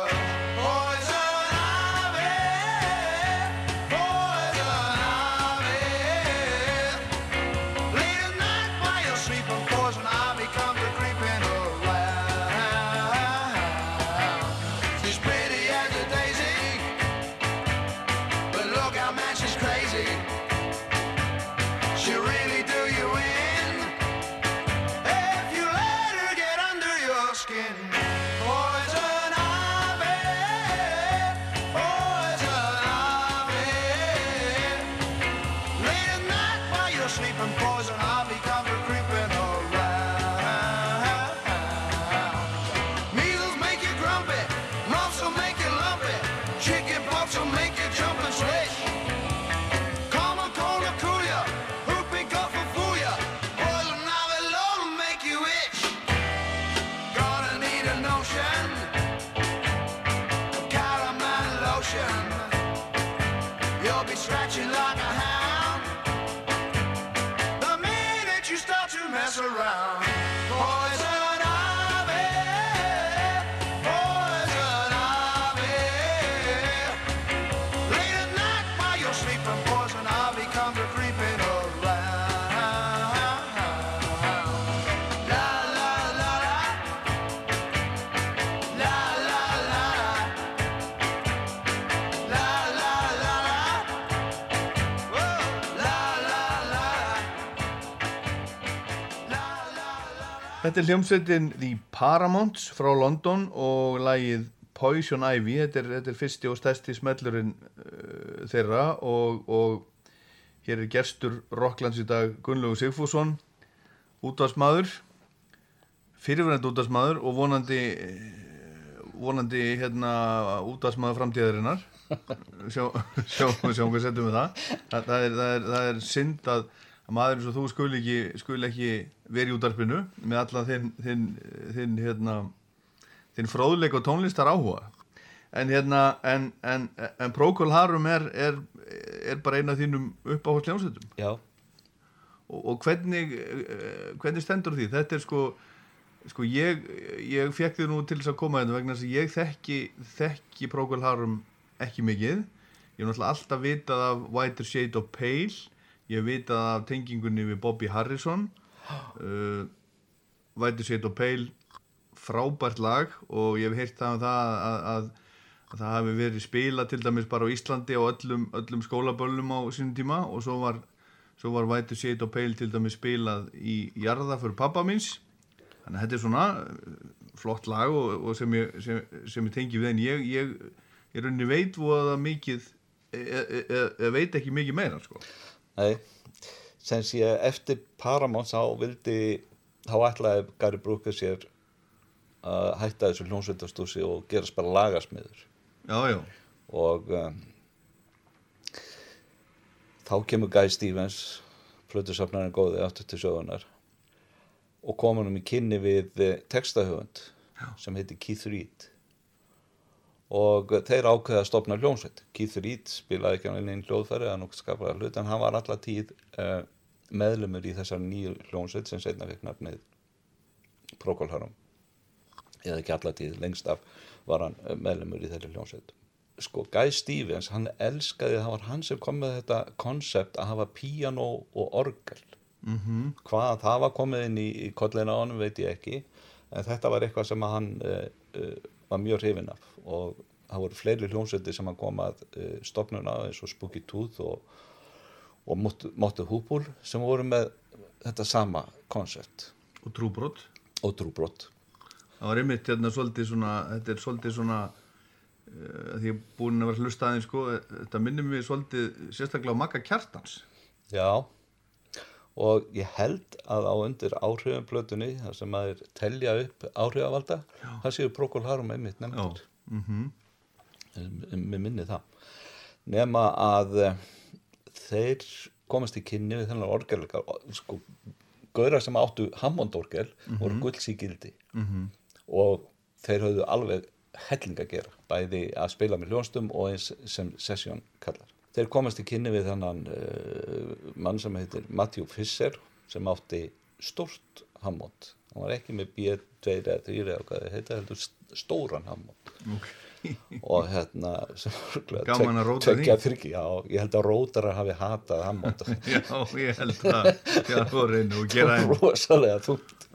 Þetta er hljómsveitin The Paramounts frá London og lagið Poison Ivy, þetta er, þetta er fyrsti og stærsti smellurinn uh, þeirra og, og hér er gestur Rocklands í dag Gunnlaugur Sigfússon, útvarsmaður, fyrirverðandi útvarsmaður og vonandi, eh, vonandi hérna útvarsmaður framtíðarinnar. Sjá, sjá, sjá hvað setjum við það. Það, það, er, það, er, það er synd að að maður eins og þú skul ekki, skul ekki verið í útarpinu með allan þinn, þinn, þinn, hérna, þinn fróðleik og tónlistar áhuga. En hérna en, en, en Procol Harum er, er, er bara eina af þínum uppáhald hljómsveitum. Já, og, og hvernig, hvernig stendur því? Þetta er sko, sko ég, ég fekk þið nú til þess að koma þetta vegna þess að ég þekki, þekki Procol Harum ekki mikið. Ég hef náttúrulega alltaf vitað af Whiter Shade of Pale ég hef vitað af tengingunni við Bobby Harrison uh, Whiter Shade of Pale frábært lag og ég hef heyrt það um það að, að, að það hafi verið spila til dæmis bara á Íslandi á öllum, öllum skólaböllum á sínum tíma og svo var, svo var White Shade of Pale til dæmis spilað í jarða fyrir pappa míns þannig að þetta er svona uh, flott lag og, og sem, ég, sem, sem ég tengi við en ég, ég, ég rauninni veit voða mikið ég, ég, ég veit ekki mikið meira sko. Nei, sem sé eftir Paramount þá vildi, þá ætlaði Gary Brooker sér að hætta þessu hljómsveitastúsi og gerast bara lagasmiður. Já, já, og um, þá kemur Guy Stevens flutusafnarinn góði aftur til sögunar og kom hann um í kynni við eh, textahöfund sem heiti Keith Reed og þeir ákveða að stopna hljómsveit. Keith Reed spilaði ekki hann inn í hljóðfæri en hann var alla tíð uh, meðlumur í þessar nýju hljómsveit sem setna fekk nafnið Procol Harum eða ekki alla tíð, lengst af var hann eh, meðlumur í þeirri hljómsveit. Sko Guy Stevens, hann elskaði það var hann sem kom með þetta konsept að hafa píano og orgel. Mm -hmm. hvað það var komið inn í, í kollina á honum veit ég ekki en þetta var eitthvað sem hann uh, uh, var mjög hrifin af og það voru fleiri hljómsveitir sem hann kom að uh, stopnuna eins og Spooky Tooth og, og Mottu Húpúl sem voru með þetta sama konsept og trúbrot. Og trúbrott það var einmitt hérna svolítið svona þetta er svolítið svona uh, því búin að vera að hlusta aðeins sko, þetta minnir mér svolítið sérstaklega á Magga Kjartans. Já, og ég held að á undir áhrifum plötunni, þar sem maður telja upp áhrifavalda, það séu Procol Harum einmitt nefndir. mm -hmm. Mér minni það. Nema að eh, þeir komast í kynni við þennan orgelleika, sko, gauðra sem áttu Hammond-orgel voru gulls í gildi og þeir höfðu alveg helling að gera, bæði að spila með hljónstum og eins sem session kallar. Þeir komast í kynni við þannan uh, mann sem heitir Matthew Fisher sem átti stórt hammond hann var ekki með B2 eða 3 eða hvað það heita heldur st- stóran hammond og hérna sem Gaman að tveggja þryggja, já, ég held að rótarar hafi hatað hammond Já, ég held að þjálfurinn og gera þeim rosalega þútt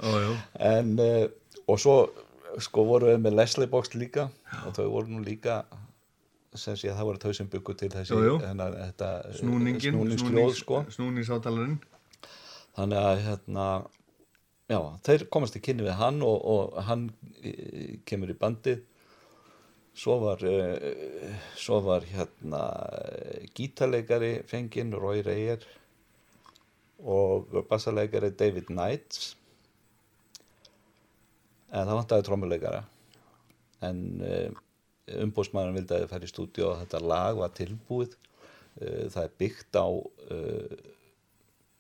en uh, og svo sko voru við með Leslie box líka og þau voru nú líka sem sé að það voru þau sem byggu til þessi Jú, jú. hennar, þetta Snúningin, snúningsljóð sko. snúningsátalarinn þannig að hérna já, þeir komast í kynni við hann og, og hann e, kemur í bandið. Svo var e, svo var hérna gítarleikari fenginn Roy Reyer og bassaleikari David Knights. En það vantaði trommuleikara. En umbóðsmaðurinn vildi að þið færi í stúdíu og þetta lag var tilbúið. Uh, það er byggt á uh,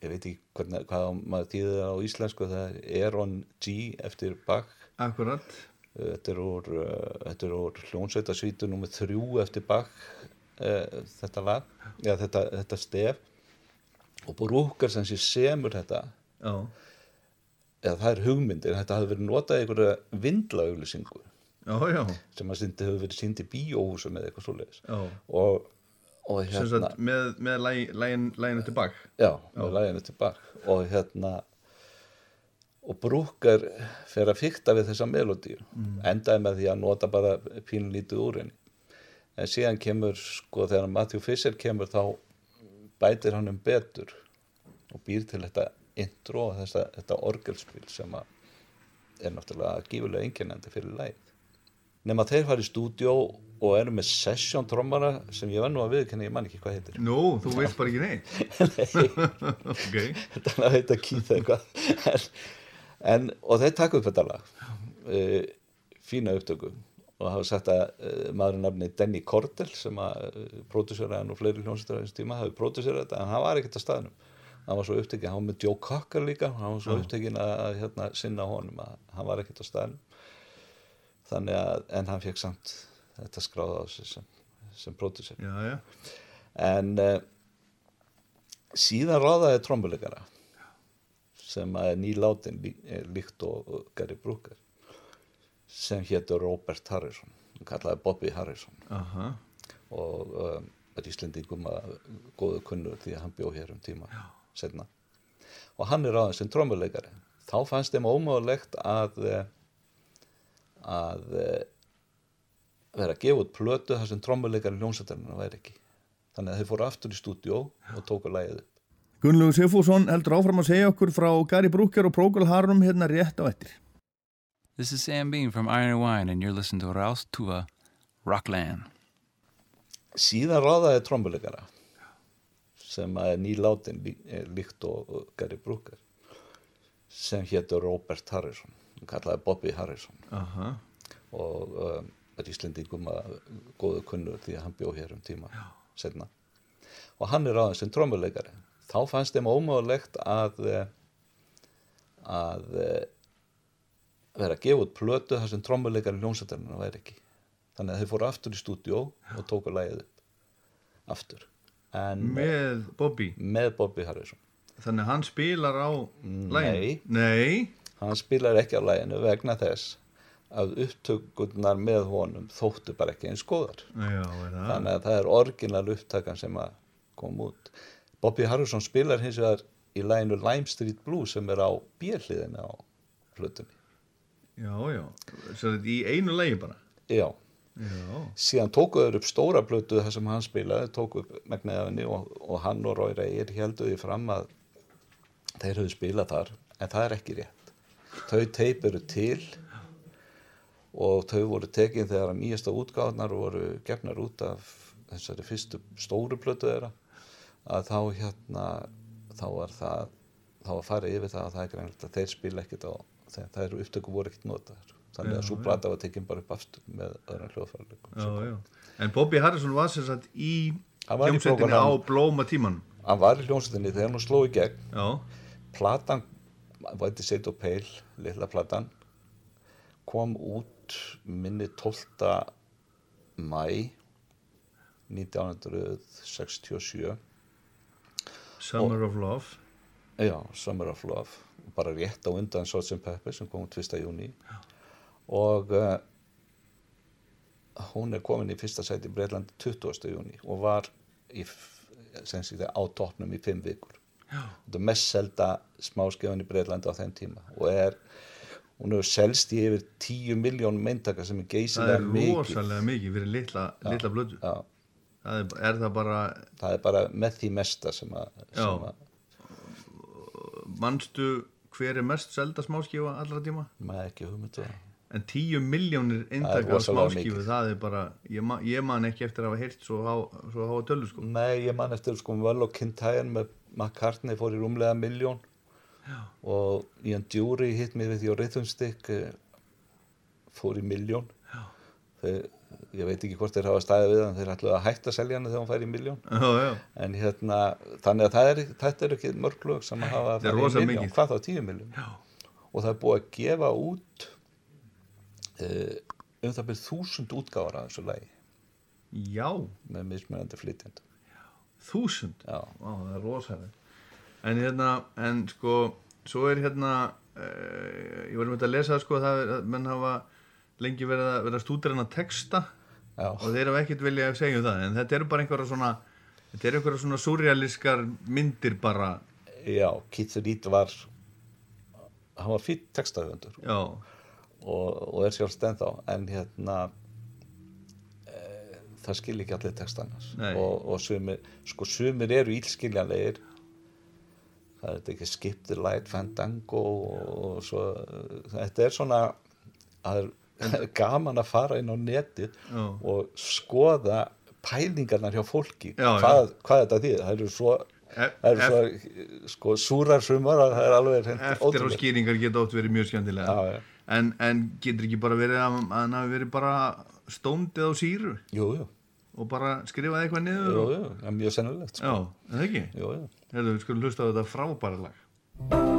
ég veit ekki hvernig, hvað maður þýðir það á íslensku það er Aaron G eftir Bach. Akkurat Uh, þetta er úr, þetta úr hljónsveitasvítu nummið þrjú eftir Bach þetta lag eða þetta, þetta stef. Og Brúkar sem sé semur þetta. Já, eða það er hugmyndir, þetta hafi verið notað í einhverja vindlauglusingu já, já, sem að syndi hefur verið sínd í bíóhúsum eða eitthvað svoleiðis. Og, og hérna sagt, með, með lægin, lægin, læginu tilbak já, með læginu tilbaka og hérna og Brúkar fer að fykta við þessa melodíu endaði með því að nota bara pínlítið úr henni. En síðan kemur sko þegar Matthew Fisher kemur þá bætir hann um betur og býr til þetta intro og þessa, þetta orgelspil sem að er náttúrulega gífulega einkennandi fyrir lægið nema þeir fara í stúdjó og eru með session trommara sem ég var nú að viðkenni, ég man ekki hvað heitir. Nú, þú veist bara ekki neitt. Ok, þetta er að heita Keith eitthvað. En, en, og þeir taka upp þetta lag uh, fína upptöku. Og hafa sagt að uh, maður nafni Denny Cordell sem að uh, próduseraði og fleiri hljónstur á þessum tíma hafi próduserað þetta en hann var ekkert að staðnum. Hann var svo upptekinn, hann var með Joe Cocker líka hann var svo upptekinn að, hérna, sinna honum að hann var ekkert á staðnum þannig að, en hann fekk samt þetta skráða á sig sem, sem já en uh, síðan ráðaði trombuleikara sem er nýlátin lí, er líkt og, Gary Brooker sem hétur Robert Harrison hann kallaði Bobby Harrison. Aha, og um, Íslendingum að góðu kunnur því að hann bjó hér um tíma setna og hann er ráðin sem trombuleikari þá fannst þeim ómögulegt að eh, að eh, vera að gefa út plötu þar sem trombuleikari hljómsættarinn væri ekki. Þannig að þeir fóru aftur í stúdíó og tóku lægið upp. Gunnlaugur Sigfússon heldur áfram að segja okkur frá Gary Brooker og Procol Harum hérna rétt á eftir. This is Sam Bean from Iron and Wine, and you're listening to Rouse Tua, Rockland. síðan ráðaði trombuleikara sem að er nýlátin lí, er líkt og, Gary Brooker sem hétur Robert Harrison hann kallaði Bobby Harrison. Aha, og um, er Íslendingum að góðu kunnur því að hann bjó hér um tíma setna og hann er ráðin sem trombuleikari þá fannst þeim ómögulegt að eh, að eh, vera að gefa út plötu þar sem trombuleikari hljómsættarinn væri ekki. Þannig að þeir fóru aftur í stúdíó og tóku lægið upp aftur. En með Bobby? Með Bobby Harrison. Þannig að hann spilar á Nei. læginu Nei, hann spilar ekki á læginu vegna þess að upptökurnar með honum þóttu bara ekki eins er það? Þannig að það er orginal upptakan sem að kom út. Bobby Harrison spilar hins vegar í læginu Lime Street Blues sem er á björliðinu á hlutunni Já, já, svo þetta í einu lægi bara? Já, Já, síðan tókuður upp stóra plötu þar sem hann spilaði, tóku upp henni og, og hann og Roy Reyr heldur því fram að þeir höfðu spilað þar, en það er ekki rétt þau teip eru til og þau voru tekin þegar að nýjasta útgáðnar voru gefnar út af þessari fyrstu stóru plötu þeirra. Að þá hérna þá var það þá var farið yfir það að það er greinilegt að þeir spila ekkert á þegar það eru upptöku voru ekkert notaðar. Þannig að Já, svo já. plata var tekin bara upp aftur með öðrum já En Bobby Harrison var sem sagt í hljómsveitinni á blóma tíman hann var í hljómsveitinni þegar hann sló í gegn. Já, platan White Shade of Pale, litla platan kom út minni 12. mæ 1967 Summer of Love já, Summer of Love bara rétt á undan Sgt. Pepper sem kom út 1. júni og uh, hún er komin í fyrsta sæti í Breitlandi 20. júni og var í, á toppnum í fimm vikur þetta er mest selda smáskjöfun í Breitlandi á þeim tíma og er hún hefur selst í yfir 10 miljón meintaka sem er það geysilega er mikið rosalega mikið fyrir litla, litla blödu Já, það er, er það bara það er bara með því mesta sem að, sem að manstu hver er mest selda smáskífa allra tíma? Maður ekki hugmyndu það. En 10 miljónir Það er rosalega smáskífu það er bara, ég, ma ég man ekki eftir að hafa heyrt svo, svo háa tölu sko. Nei, ég man eftir sko Well og Kintayan með McCartney fór í rúmlega miljón og Ian Dury hitt mér við því á Rhythm Stick eh, fór í miljón þeir, ég veit ekki hvort þeir hafa staðið við hann þeir ætluðu að hætta að selja hann þegar hann fær í miljón en hérna, þannig að það er, þetta er ekki mörg lög sem að hafa rosa í miljón, hvað þá tíu miljón og það er búið að gefa út uh, um það byrð þúsund útgáfar af þessu lagi. Já. Með mismunandi flytjand þúsund. Já. Vá, það er rosalega en hérna, en sko svo er hérna uh, ég var með að lesa sko það að menn hafa lengi verið að vera stúdur en að texta Já. og þeir hafa ekkert vilja að segja um það en þetta eru bara einhverja svona þetta eru einhverja svona surrealiskar myndir bara. Já, Keith Reed var hann var fýtt textahöfundur. Já, og, og er sjálfst ennþá en hérna það skil ekki allir textanars Nei. og, og sumir, sko sumir eru ílskiljanlegir það er ekki Skip the Light Fandango og svo þetta er svona það er gaman að fara inn á netið Já. og skoða pælingarnar hjá fólki Já, já. hvað, hvað þetta þýðir það eru svo það eru svo sko, súrar sumar að það er alveg eftir á skýringar geta oft verið mjög já. En, en getur ekki bara verið að, að hann hafi verið bara stóndið á síru Jú, jú, og bara skrifaði eitthvað niður jú, jú, það er mjög sennilegt sko. já, það ekki? Jú, jú. Herðu, við skulum hlusta á þetta frábæra lag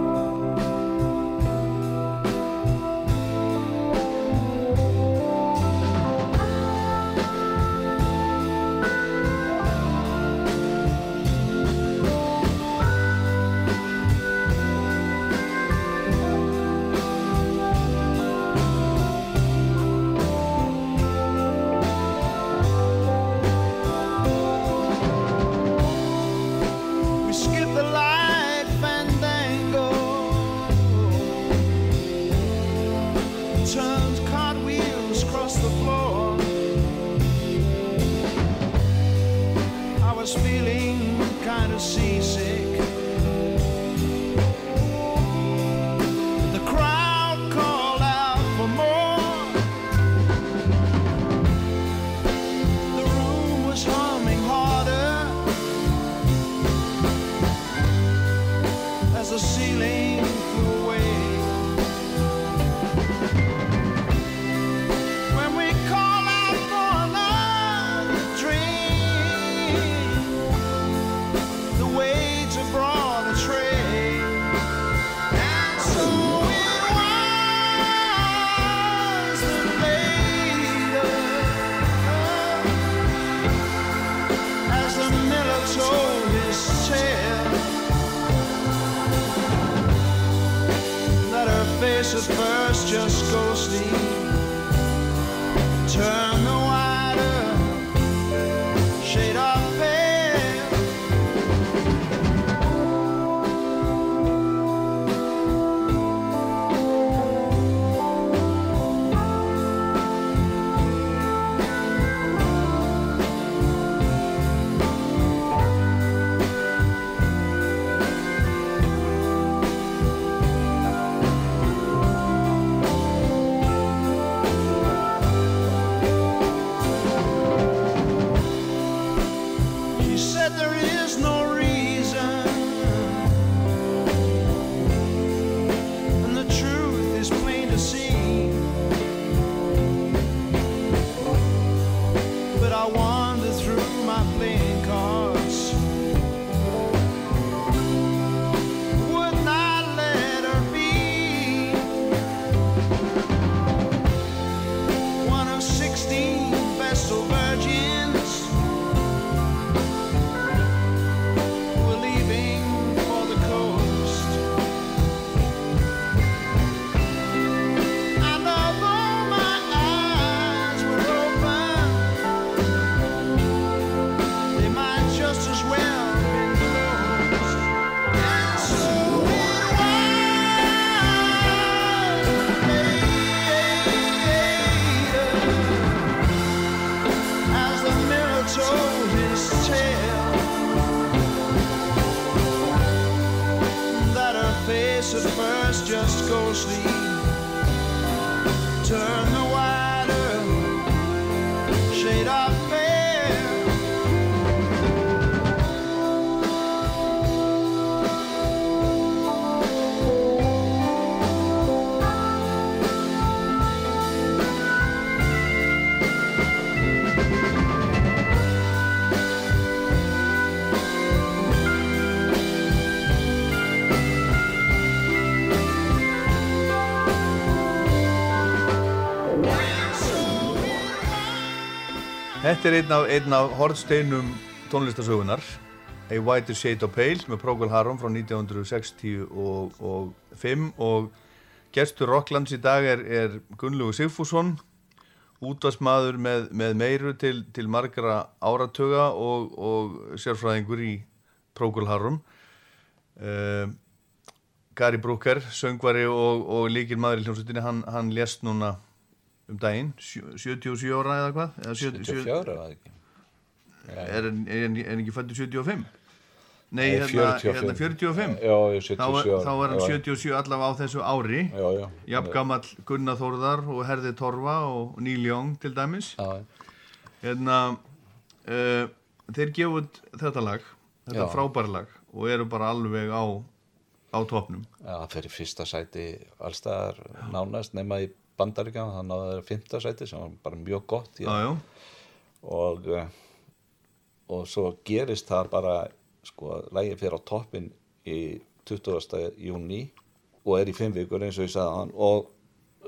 Þetta er einn af, af hortsteinum tónlistasögunar A Whiter Shade of Pale með Procol Harum frá 1965 og, og, og gestur Rocklands í dag er, er Gunnlaugur Sigfússon útvarsmaður með, með meiru til, til margra áratöga og, og sérfræðingur í Procol Harum. Uh, Gary Brooker, söngvari og, líkil maður í hljómsveitinni hann, hann lést núna um daginn, sjö- 77 ára eða hvað? Eða sjö- sjö- 74 var það ekki Er hann ekki fættur 75? Nei, Nei, hérna, 45. hérna 45 Já, ég er þá, 77 er- ára. þá er hann Já, 77 allavega á þessu ári Já, já Jafn gamall Gunnar Þórðar og Herði Torfa og Neil Young til dæmis Já, hérna uh, þeir gefa út þetta lag þetta Já. frábæra lag og eru bara alveg á á topnum já, það í fyrsta sæti allstaðar nánast nema í bandaríkjum það náði það fymta sæti sem var bara mjög gott já, og eh, og svo gerist það bara sko, lægið fyrir á toppin í 20. júni og er í fimm vikur eins og ég sagði hann og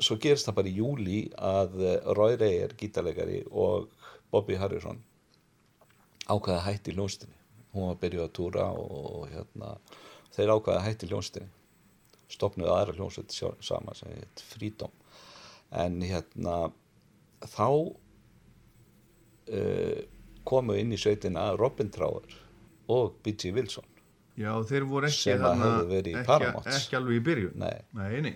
svo gerist það bara í júli að eh, Roy Reyes, gítarleikari og Bobby Harrison ákvaða hætti í hljónstinni hún var að byrja að túra og, og hérna, þeir ákvaða hætti í hljónstinni stopnuðu aðra hljónsveit saman sem heit Freedom en hérna þá uh, komu inn í sveitina Robin Trower og B.G. Wilson já, þeir voru ekki Sem að höfðu verið í ekki, Paramounts. ekki alveg í byrjun Nei. nei, nei.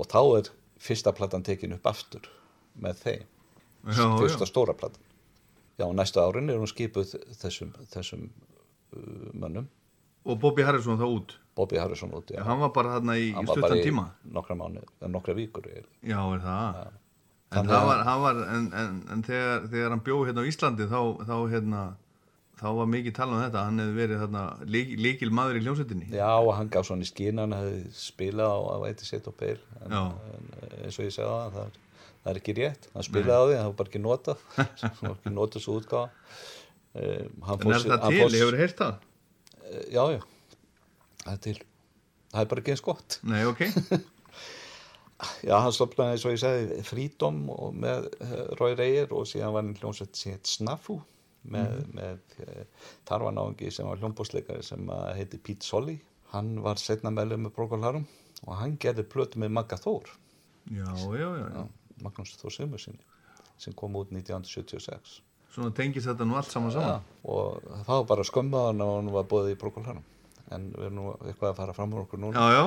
og þá er fyrsta platan tekin upp aftur með þeim Já, fyrsta já. stóra platan já, næstu árin er hún skipuð þessum, þessum uh, mönnum og Bobby Harrison þá út? Bobby Harrison út já. hann var bara þarna í, í Hann var stuttan bara í tíma? nokkra mánu, nokkra vikur eiginlega. já, er það? En, það að- var, hann var, en, en, en þegar, þegar hann bjó hérna á Íslandi þá, þá hérna þá var mikið talað um þetta, hann hefði verið þarna lík, líkil maður í hljómsveitinni. Já, og hann gaf svona í skín hann hefði spilað á að veiti sitt og peil en, Já. en eins og ég segði það það er, það er ekki rétt, hann spilaði á því það var bara ekki notað. Það var ekki notað svo útgáfa um, en er það til, hefur heyrt það? Já, já, það er til. Það er bara ekki eins gott. Nei, ok. Já, hann stopnaði eins og ég sagði Freedom og með eh, Roy Reyes og síðan var hann hljómsveit heit Snafu með, með eh, náungi sem var hljómbúsleikari sem heiti Pete Solly. Hann var setna meðlum með Procol Harum og hann gerði plötu með Magga Þór. Já, já, já, já. Magnús Þór Sigmursinni sem kom út 1976 svona tengist þetta nú allt saman saman? Já, og það var bara skömmaðan og hann var bóðið í Procol Harum en við erum nú eitthvað að fara fram úr okkur núna. Já, já,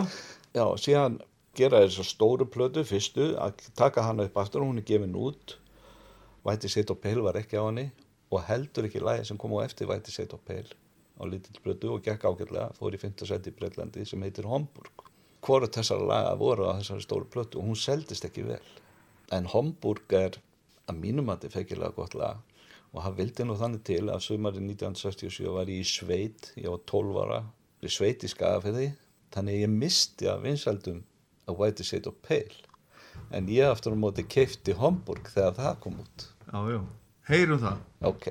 Já, síðan gera þess að stóru plötu fyrstu, að taka hana upp aftur og hún er gefin út. Whitey State of Pale var ekki á henni. Og heldur ekki lagi sem kom á eftir Whitey State of Pale á lítill plötu og gekk ágætlega, fór í 5. seti í Breitlandi sem heitir Homburg. Hvort þessar laga voru á þessari stóru plötu og hún seldist ekki vel. En Homburg er að mínum að þetta feikilega gott lag og hann vildi nú þannig til að sumari 1967 var ég í sveit ég var 12 ára, í sveit í Skagafirði þannig ég misti að vinsældum að White Shade of Pale. En ég aftur á móti keifti Homburg þegar það kom út. Já, já. Heyrum það. Ok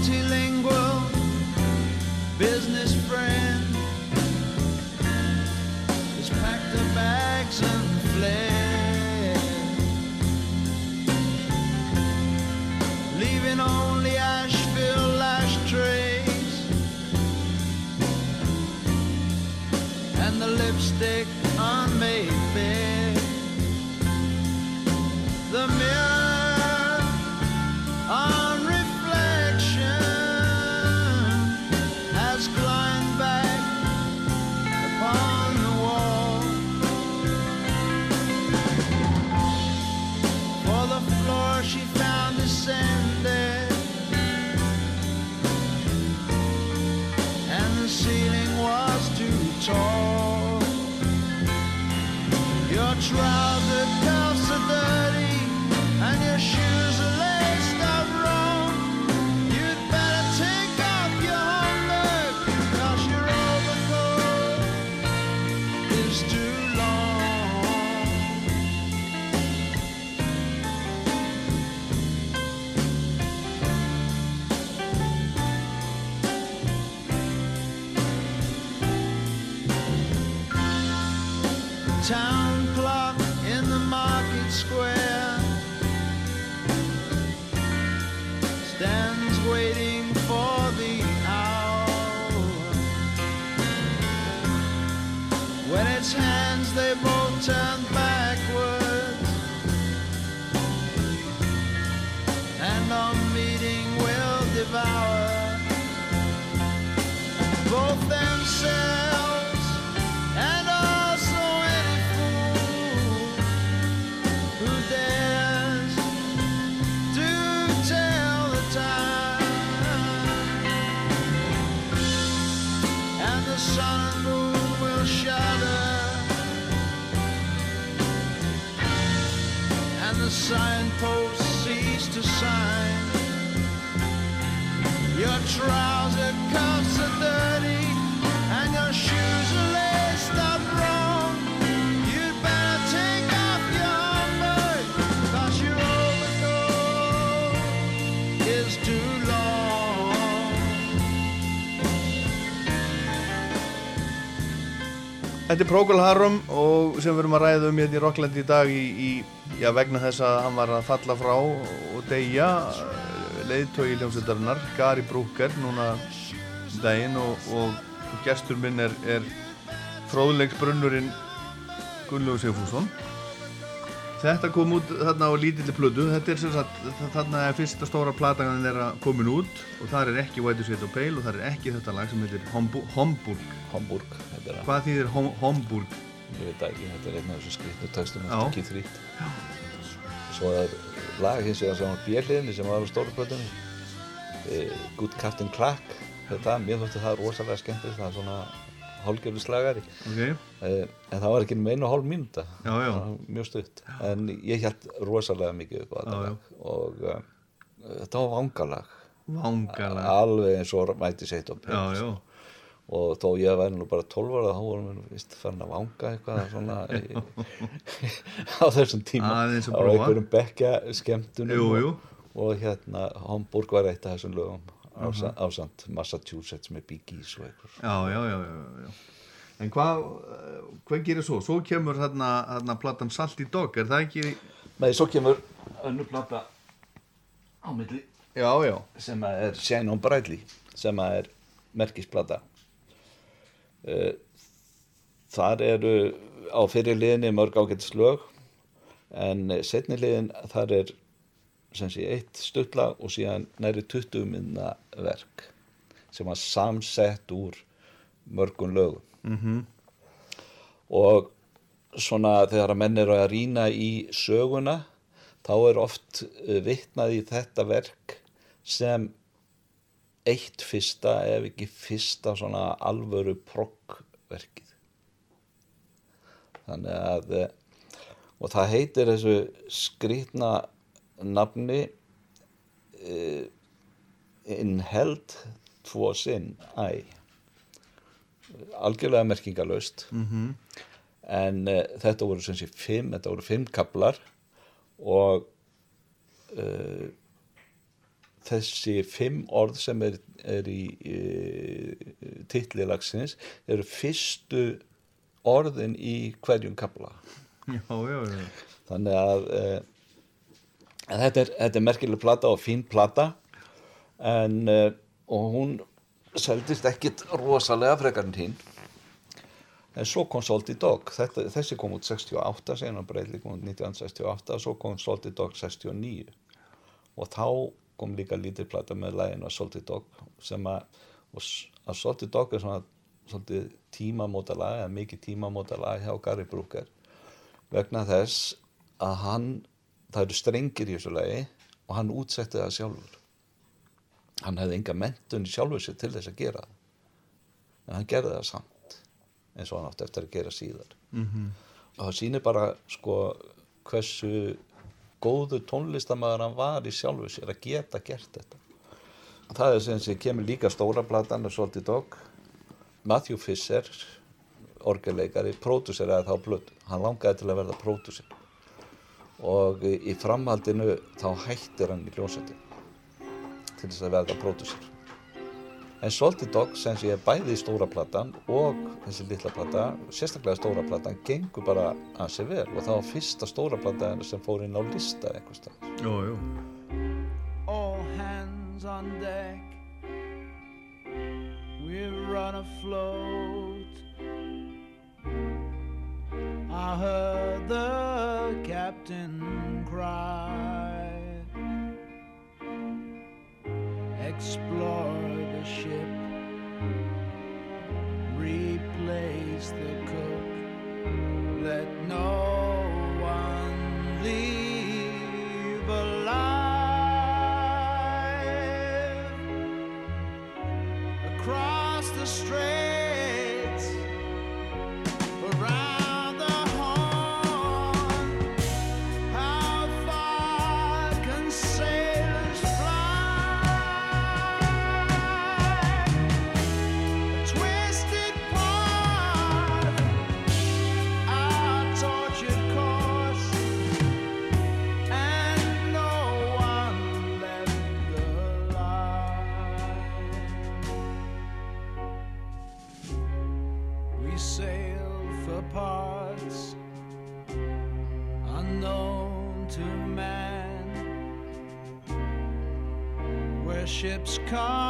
multilingual business friend. Has packed her bags and fled, leaving only Asheville ashtrays and the lipstick on Mayfair. The mirror your trial. Þetta er Procol Harum og sem við erum að ræða um hérna í Rockland í dag í, í, já, vegna þess að hann var að falla frá og deyja leiðtói hljómsveitarinnar, Gary Brooker núna um daginn og, og gestur minn er, er fróðleiksbrunnurinn Gunnlaugur Sigfússon Þetta kom út þarna á lítilli plödu þetta er sem sagt, þarna er fyrsta stóra platagan þeirra komin út og það er ekki White Sweat og Pale og það er ekki þetta lag sem heitir Hombu- Homburg Hamburg, þetta er að, Hvað þýðir Hom Homburg? ég veit ekki, þetta er einn af þessu Já. eftir Keith Reed. Svo er lag hins vegar sem var björliðinni sem var á stóru plötunni, eh, Good Captain Clack, þetta, mér þótti það rosalega skemmtilegt, það er svona hálgjörðu slagari. Ok, Eh, en það var ekki með einu hálf mínúta. Mjög stutt. En ég held rosalega mikið upp á þetta Já, já. og uh, þetta var vangalag. Vangalega alveg eins og mæti seitt og já, og þó ég væri nú bara 12 ára þá vorum við vist fann að vanga eitthvað svona í, á þessum tíma. Á einhverjum bekka skemmtunum. Og, og hérna Hamburg var eitt af þessum lögum ása, ásand Massachusetts með Bee Gees og eitthvað já, já, já, já, já. En hvað, eh, hvað gerir svo? Svo kemur þarna, þarna platan Salty Dog, er það ekki? Nei, svo kemur önnur plata á milli Já, já, sem er Shine on Brightly sem er merkisplata Eh, þar eru á fyrir liðinni mörg ágætt slög en setni liðin þar er sem sé eitt stuttla og síðan næri 20 minna verk sem var samsett úr mörgum lögum -hmm. og svona þegar að menn eru að rýna í söguna þá er oft uh, vitnað í þetta verk sem eitt fyrsta ef ekki fyrsta svona alvöru proggverkið þannig að eh, og það heitir þessu skrýtna nafni uh, In Held Tvo Sinn Æ algjörlega merkingalöst -hmm. en uh, þetta voru sem sé fimm, þetta voru fimm kaplar og uh, þessi fimm orð sem er, er í uh, titli lagsins eru fyrstu orðin í hverjum kapla já, já, já. þannig að þetta, er, þetta er merkileg plata og fín plata. En uh, og hún seldist ekkit rosalega frekar en hinn en svo kom Salty Dog. Þetta, þessi kom út 68 sen og breyðli kom út 1968 og svo kom Salty Dog 69 og þá kom líka lítið plata með lægin af Salty Dog sem að, að Salty Dog er svona svolítið tímamóta lag eða mikið tímamóta lag hjá Gary Brooker vegna þess að hann það eru strengir í þessu lagi og hann útsetti það sjálfur. Hann hefði enga mentun sjálfur sér til þess að gera en hann gerði það samt eins og hann átti eftir að gera síðar. -hmm. og það sýnir bara sko hversu góðu tónlistamæður hann var í sjálfur sér að geta gert þetta. Það er sem sé kemur líka stóra platan og svolítið dog. Matthew Fisher orgelleikari, pródúseraði þá blödd hann langaði til að verða pródúser og í í framhaldinu þá hættir hann í hljómsveitin til þess að verða pródúser en Salty Dog sem sé bæði stóra platan og þessi litla plata sérstaklega stóra platan gengur bara að sér vel og það var fyrsta stóra plata sem fór inn á lista eitthvað stað Jú, jú. all hands on deck. We're run afloat. I heard the captain cry. Explore the ship. Replace the cook. Let no ships come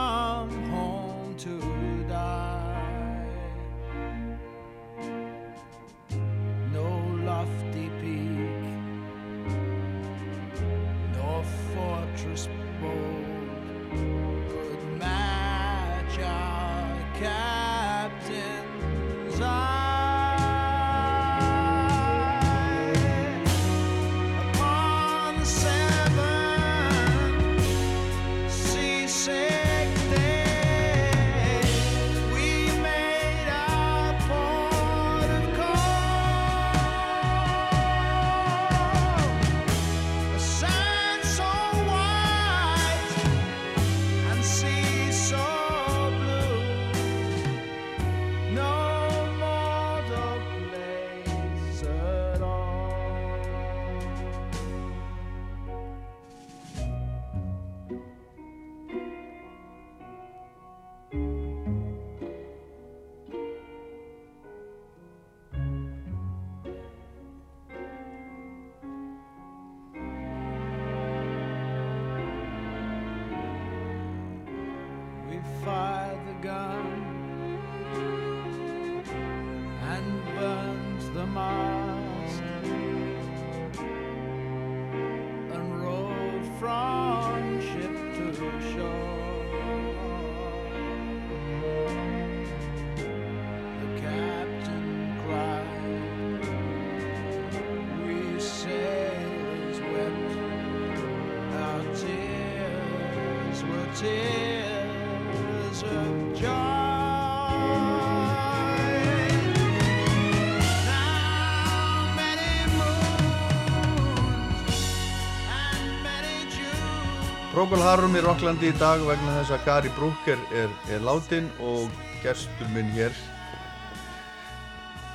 Procol Harum í Rocklandi í dag vegna þess að Gary Brooker er, er látin og gestur minn hér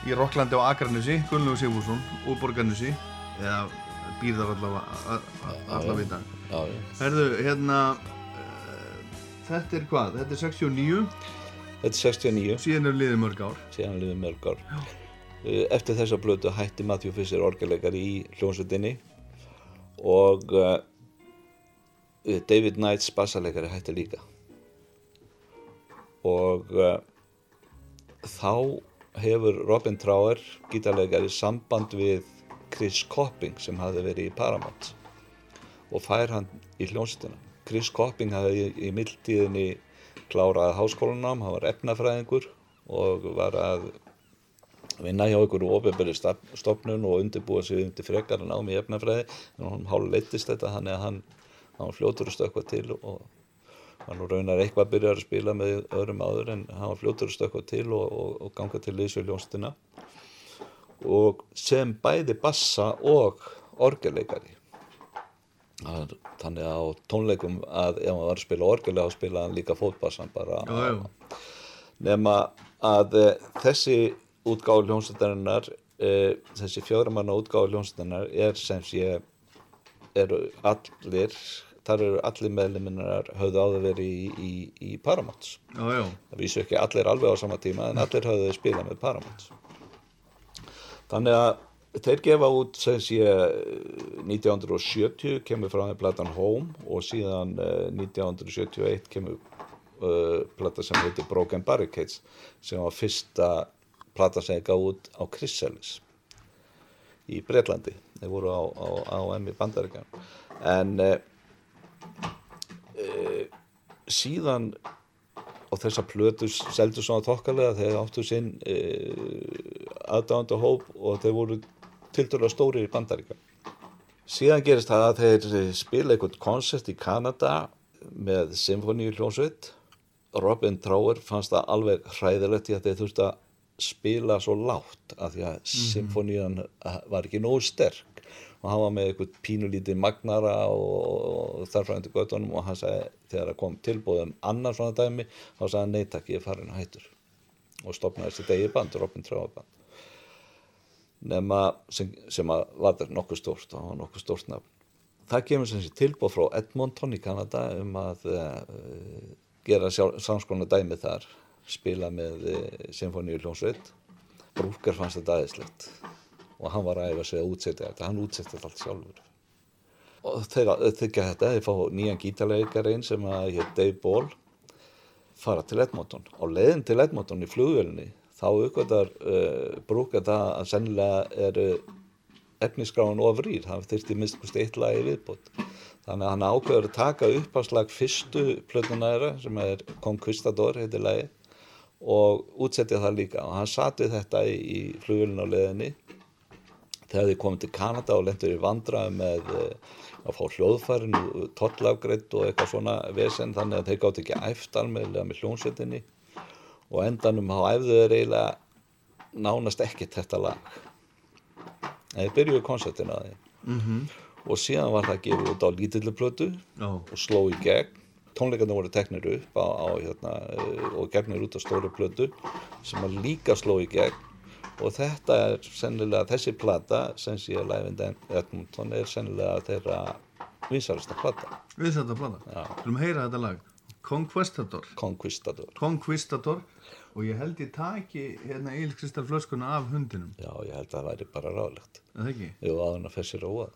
í Rocklandi á Akranessi, Gunnlegu Sigfússon úr Borgarnessi eða býrðar allavega allavega í dag já, já. Herðu, hérna uh, þetta er hvað? Þetta er 69 Þetta er 69 síðan er liðið mörg ár. Síðan liðið mörg ár. Uh, eftir þessa blötu hætti Matthew Fisher orgelegari í hljómsveitinni og uh, David Knights bassalegari hætti líka. Og uh, þá hefur Robin Trower gítarlegari samband við Chris Copping sem hafði verið í Paramount og fær hann í hljómsveitina. Chris Copping hafði í, í mildtíðinni klárað háskólanám, hann var efnafræðingur og var að vinna hjá ykkur ofinbæri stofnun og undirbúa sig undir frekar en ám í efnafræði. En hann hálf leittist þetta þannig að hann, hann var fljótur að stökkva til og hann nú raunar eitthvað byrjar að spila með öðrum áður en hann var fljótur að stökkva til og, og, og ganga til liðsveiljónstina og sem bæði bassa og orgelleikari. Að- þannig að á tónleikum að ef hann var að spila orgelega þá spila hann líka fótbassan bara. Já, já. nema að e, þessi útgáfu hljómsveitarinnar e, þessi fjóramanna útgáfu hljómsveitarinnar er sem sé eru allir þar eru allir meðluminnar höfðu áður verið í, í, í Paramounts. Það vísu ekki allir alveg á sama tíma en allir höfðu spilað með Paramount þannig að þeir gefa út sem sé 1970 kemur frá þeim platan Home og síðan eh, 1971 kemur uh, plata sem heitir Broken Barricades sem var fyrsta plata sem þeir gaf út á Chrysalis í Breitlandi þeir voru á, á, á M í Bandaríkjan en uh, uh, síðan og þessar plötur seldu svona tokkarlega þegar áttu sinn uh, aðdánda hóp og þeir voru tildur stóri í Bandaríka síðan gerist það að þeir spila einhvern koncert í Kanada með symfóníu hljónsveit Robin Trower fannst það alveg hræðilegt í að þeir þurftu að spila svo lágt af því að symfónían var ekki nógu sterk. Og hann var með eitthvað pínulítið magnara og, þarfræðandi göttunum og hann sagði þegar það kom tilbúðum annar svona dæmi þá sagði hann neytak ég er farin að hættur. Og stopnaði þessi degi band, Robin Trower band. Nema sem, sem að var það nokkuð stórt og var nokkuð stórt nafn. Það kemur sem sé tilbúð frá Edmonton í Kanada um að uh, gera samskona dæmi þar spila með uh, symfóníu hljómsveit. Brúker fannst þetta aðeinslegt og hann var að æfa sig að útsetja þetta. Hann útsetja þetta allt sjálfur. Og þeir þykja þetta þeir fá nýjan gítarleikarein sem að hér Dave Ball fara til Edmonton. Á leiðin til Edmonton í flugvélunni þá uppgötar uh, Brúker það að sennilega eru efniskráin ofrýr, hann þyrfti minnst eitt lagi viðbútt þannig að hann ákveður að taka upp á slag fyrstu plötunæra sem er Conquistador heitir lagi og útsetja það líka. Og hann satt við þetta í, í flugvélun á leðinni þegar þið komið til Kanada og lendur í vandra með uh, að fá hljóðfærin tollafgreitt og eitthvað svona vesen þannig að þeir gátt ekki æft almeðlega með hljónsettinni og endanum á æfðu þeir eiginlega nánast ekkert þetta lag. En þeir byrjuðu koncertin að því. Mhm. og síðan var það gefið út á lítillu plötu Já. og sló í gegn tónleikarnir voru teknir upp á, á, hérna, eh, og gefnir út á stóru plötu sem að líka sló í gegn og þetta er sennilega þessi plata sem sé Live in Edmonton er sennilega þeirra vinsalasta plata þetta plata. Við viljum heyra þetta lag. Conquistador. Conquistador Conquistador. Og ég held ég taki hérna ílkristalflöskuna af hundinum. já ég held að það væri bara ráðlegt það ekki? ef áður en að fessi róa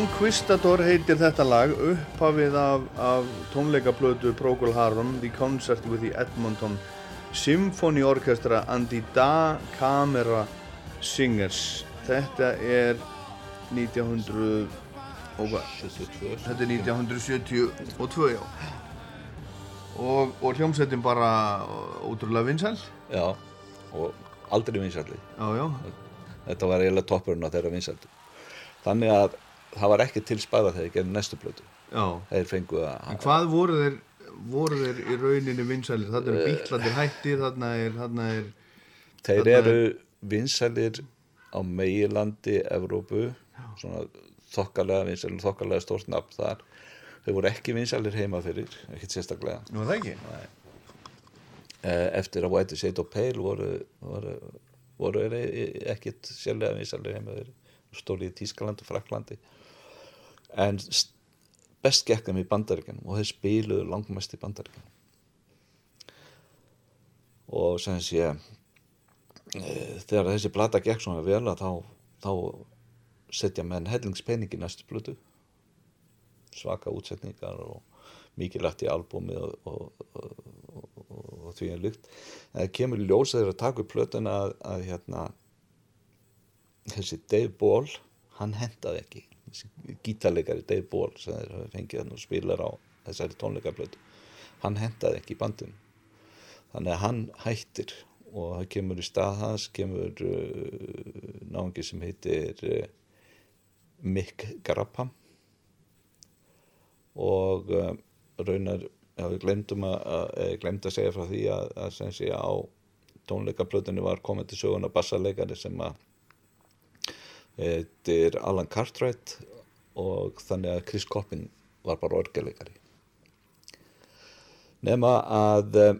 Conquistador heitir þetta lag upphafið af, af tónleikaplötu Procol Harum The Concert with the Edmonton Symphony Orchestra and the Da Camera Singers þetta er 1900 og hvað? 72 Þetta er 1972 já og, og hljómsveitin bara ótrúlega vinsæl Já, og aldrei vinsalli. Þetta var eiginlega toppurinn á þeirra vinsaldi. Þannig að það var ekki til spara þegar ég gerði næstu plötu. já Þeir fengu að... En hvað voru þeir, voru þeir í rauninni vinsælir? Þarna eru bíklandir hættir, þarna er, þarna er, Þeir Þarna- eru vinsælir á meilandi Evrópu, svona þokkalega vinsælir, þokkalega stórt nafn þar. Þeir voru ekki vinsælir heima fyrir, ekkert sérstaklega. nú er ekki? Eh, Eftir að White Shade of Pale voru, voru, voru ekkert sérlega vinsælir heima fyrir. Stóri í Tískaland og Fraklandi. En st- best gekk þeim í bandaríkjanum og þeir spiluðu langmest í bandaríkjanum. Og sem sé, e, þegar þessi plata gekk svona vel að þá, þá setja menn hellingspening í næstu plötu. Svaka útsetningar og mikilvægt í albúmi og, og, og, og, því er lykt. En það kemur í ljós þegar að taka upp plötuna að, að hérna, þessi Dave Ball, hann hendaði ekki. Gítarleikari Dave Ball sem þeir fengið hann og spilar á þessari tónleikaplötu. Hann hendaði ekki í bandinu. Þannig að hann hættir og það kemur í stað hans, kemur uh, náungi sem heitir uh, Mick Grabham og uh, raunar, við glemdum að, glemd að segja frá því að, að sem sé á tónleikaplötunni var komið til söguna bassarleikari sem að þetta er Alan Cartwright og þannig að Chris Coppin var bara orgeleikari nema að eh,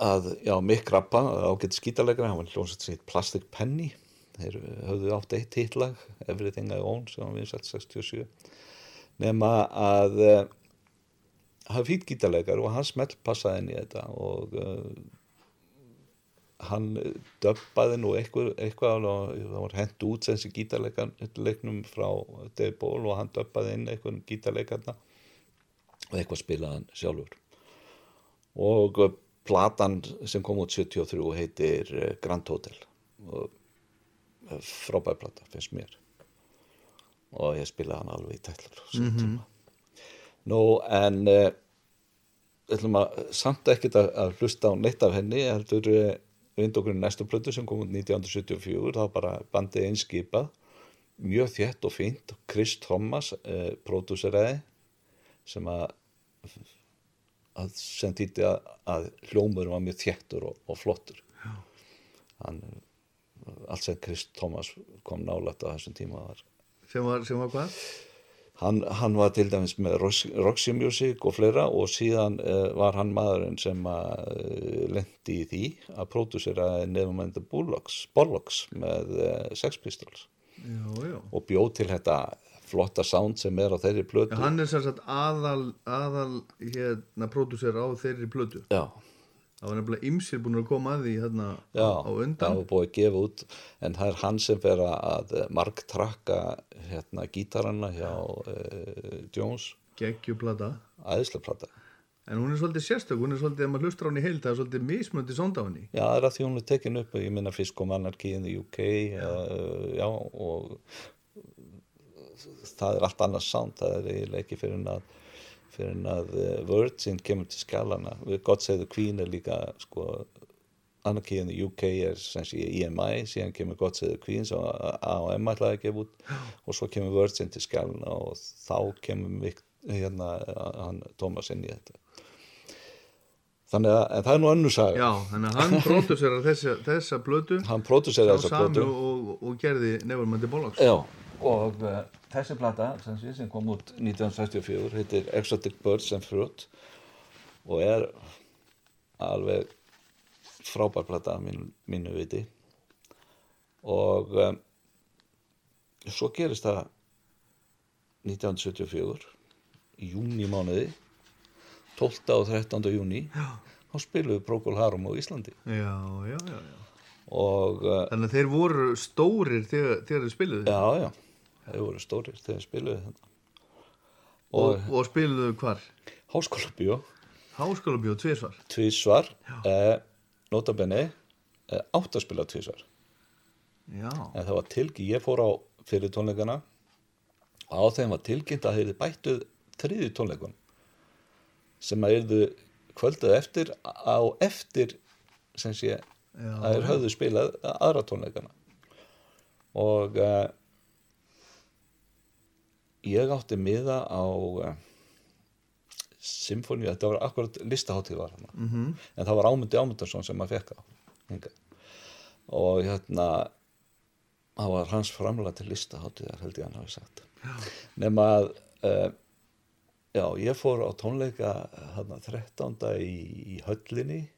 að, já, Mick Rappa ágætt skítarleikari, hann var hljómsett heit Plastic Penny. Þeir höfðu átt eitt hitlag Everything I Own sem var vinsælt 67 nema að uh, hann fýtt gítarleikari og hann smelt passaði inn í þetta og uh, hann döbbaði nú eitthvað, eitthvað það var hent út sem þessi gítarleiknum frá Dave Ball og hann döbbaði inn eitthvað um gítarleikarna og eitthvað spilaði hann sjálfur. Og uh, platan sem kom út 73 heitir uh, Grand Hotel. Og uh, frábær plata finnst mér. Og ég spilaði hann alveg í tætlar mm -hmm. nú en við ætlum að samt ekkert að, að hlusta á neitt af henni heldur vind okkur í næstu plötu sem kom út 1974 þá bara bandið einskipað mjög þétt og fínt. Chris Thomas, uh, pródúseraði sem að að sem týtti að, að hljómur var mjög þéttur og, og flottur. Hann allt sem Chris Thomas kom nálægt á þessum tíma var Sem var, sem var hvað? Hann, hann var til dæmis með Rox- Roxy Music og fleira og síðan uh, var hann maðurinn sem að uh, lendi í því að pródúsera nefnumænda Bollocks með uh, Sex Pistols Já, já. og bjóð til þetta flotta sound sem er á þeirri plötu Já, hann er sagt aðal, aðal hérna, pródúser á þeirri plötu. Já, Það var nefnilega ymsir búin að koma að því hérna já, á undan. það var búið að gefa út en það er hann sem fer að marktrakka hérna gítarana hjá uh, Jones Gekkjuplata. æðislega plata En hún er svolítið sérstök, hún er svolítið, ef maður hlustur á hann í heild, það er svolítið mismöndi sónd á henni. Já, það er að því hún er tekin upp ég minna fyrst kom Anarchy in the UK uh, já, og það er allt annars sound það er eiginlega ekki fyrir en að fyrir en að uh, Virgin kemur til God Save the Queen er líka sko Anarchy in the UK er sem sé EMI síðan kemur Save the Queen sem AOM ætlaði að gefa út. Og svo kemur Virgin til skjálana og þá kemur hérna hann Thomas inn í þetta. Þannig að en það er nú önnur saga. Já, þannig að hann pródusserar þessa, þessa blödu hann próduseraði sá þessa plötu. og, og gerði Nevermind Bollocks. Já, og uh, þessi plata sem, sé, sem kom út 1964 heitir Exotic Birds and Fruit og er alveg frábær plata mín, mínu viti og um, svo gerist það 1974 í júni mánuði 12. og 13. júni þá spiluðu Procol Harum á Íslandi Já, já, já, já og uh, Þannig að þeir voru stórir þegar, þegar þeir spiluðu já, já, þeir voru stórir þegar spiluðu þetta og, og, og spiluðu hvar? Háskóla bíó. Háskóla bíó tvisvar. Tvísvar eh, notabenni eh, átt að spila tvísvar Já, en það var tilkynnt, ég fór á fyrir tónleikana. Og á þeim var tilkynnt að þeir bættuð þriði tónleikun sem að yrðu kvöldið eftir á eftir sem sé já, að þeir höfðu spilað aðra tónleikana. Og uh, ég átti miða á uh, symfóníu, þetta var akkurat listaháttíð var hana Mhm. en það var Ámundi Ámundarsson sem maður fekk á hingað. og hérna það var hans framlega til listaháttíðar held ég hann hafi sagt nema að uh, já, ég fór á tónleika hérna 13. í, í höllinni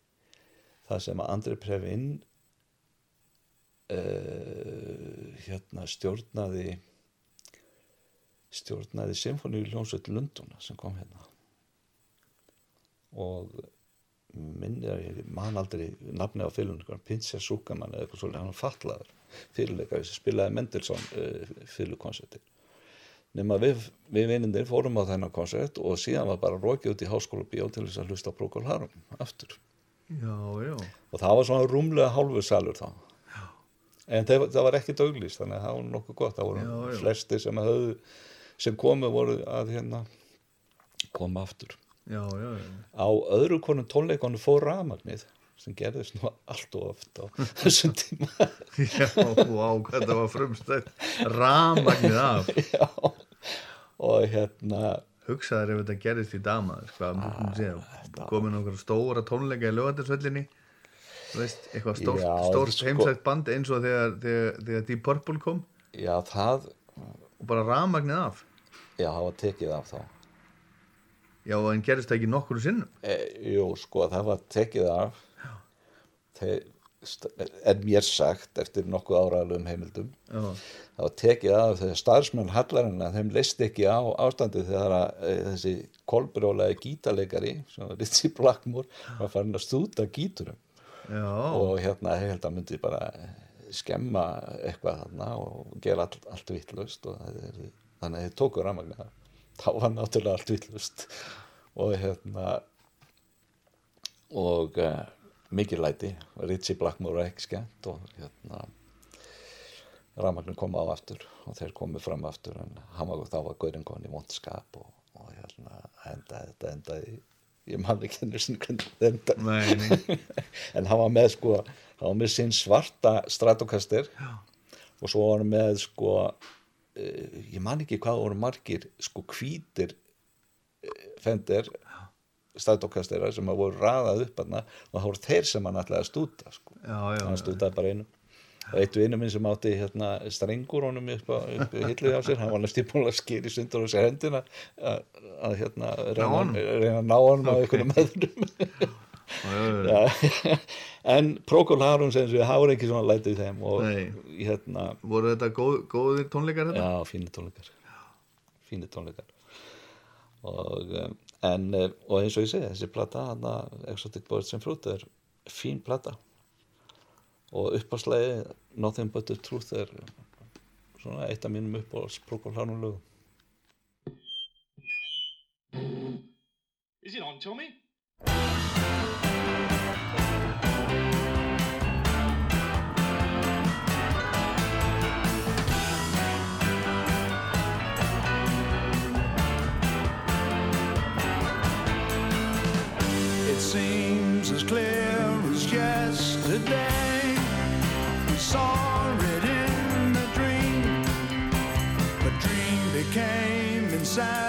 það sem að Andri Previn uh, hérna stjórnaði stjórnaði symfóníu hljómsveit Lunduna sem kom hérna. Og minni að ég man aldrei nafni á fylgum, Pinsja Súkamann eða eitthvað svolítið, hann var fatlaður fyrirleika sem spilaði Mendelssohn uh, fyrirlukonserti nema við, við vinindir fórum á þennan konsert og síðan var bara rokið út í háskóla bíó til þess að hlusta Procol Harum aftur. Já, já. Og það var svona rúmlega hálfu salur þá. En það, það var ekki döglist þannig að það var nokkuð gott. Það voru Já, já. flesti sem, höfðu, sem komu voru að hérna koma aftur. Já, já, já. Á öðru konum tónleikonum fór rafmagnið sem gerðist nú allt og oft á þessum tíma. Já, hvað þetta var frumstætt. Ramagnið af. Já. og hérna Hugsaður ef þetta gerist í damaður myndum segja? Komin okkur stóra tónleika í lögatarsvellinni Veist, eitthvað stórt, stórt sko- heimsætt band eins og þegar, þegar, þegar Deep Purple kom. Já það og bara ramagnið af já það var tekið af þá. Já, en gerist það ekki nokkur sinnum? E, jú sko það var tekið af. Þeir, er mér sagt eftir nokkuð áraðalum heimildum Já, það var tekið af þegar starfsmenn hallarinn að þeim leist ekki á ástandið þegar að, e, þessi kolbrjólaði gítarleikari sem var Ritchie Blackmore var farin að stúta gíturum já, og hérna held að myndi bara skemma eitthvað þarna og gera allt, allt vittlust og það er, þannig að þið tóku rafmagna þá var náttúrulega allt vittlust og hérna og uh, mikið læti. Ritchie Blackmore ekki skemmt og hérna rafmagnin kom á aftur og þeir komu fram aftur. En var, þá var Gaurin komin í vondskap og, og hérna enda, þetta endaði ég man ekki henni hvernig þetta endaði. Nei, nei. En hann var með sko hann var með sinn svarta stratokaster og svo var hann með sko ég man ekki hvað voru margir sko hvítir uh, fendir stratokastera sem að voru raðað upp hann og það voru þeir sem hann ætlaði að stúta sko. Já, já, hann stútaði bara einu og eitt vinur minn sem átti hérna, strengur honum upp á, upp í hillu á sér hann var næstu búin að skýri sundur á sér hendina að, að hérna reyna, reyna að ná honum á einhvern meðrum en Procol Harum sem það voru ekki svona lætið í þeim hérna, Voru þetta góð, góðir tónleikar þetta? já, fínir tónleikar. Fínir tónleikar. Og um, en, eh, og eins og ég segi, þessi plata hana, Exotic Birds and Fruit er fín plata. Og uppáslagi Nothing But The Truth er svona eitt af mínum uppáhalds Procol Harum lögum. Is it on, Tommy? seems as clear as yesterday. We saw it in dream, dream became inside.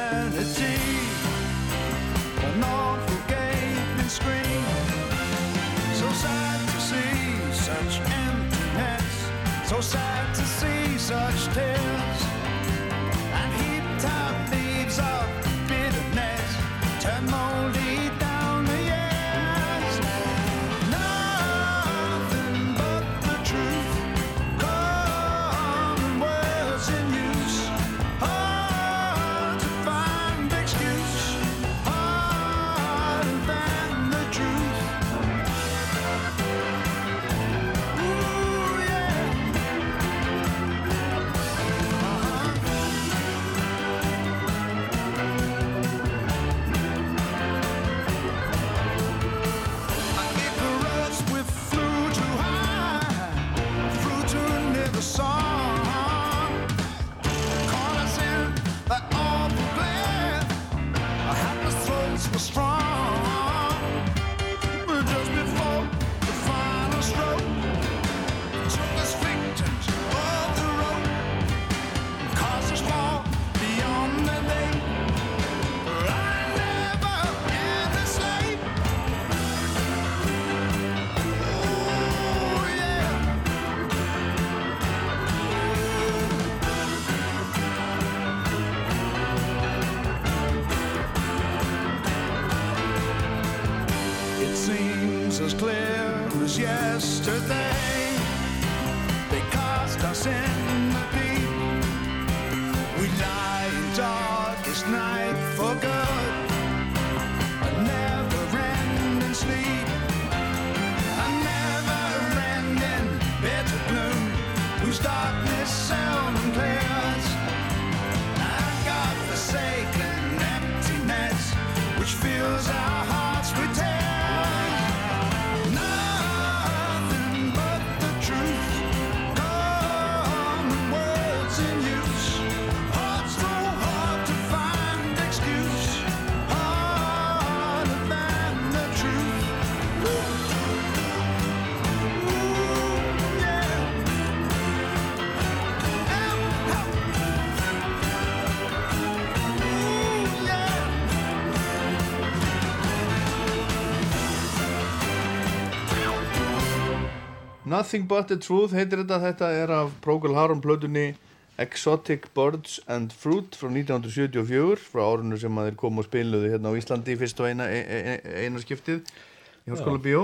Nothing But The Truth heitir þetta. Þetta er af Procol Harum plötunni Exotic Birds and Fruit frá 1974 frá árinu sem að þeir komu og spiluðu hérna á Íslandi fyrst og eina, e, e, eina skiptið í Háskóla Bíó.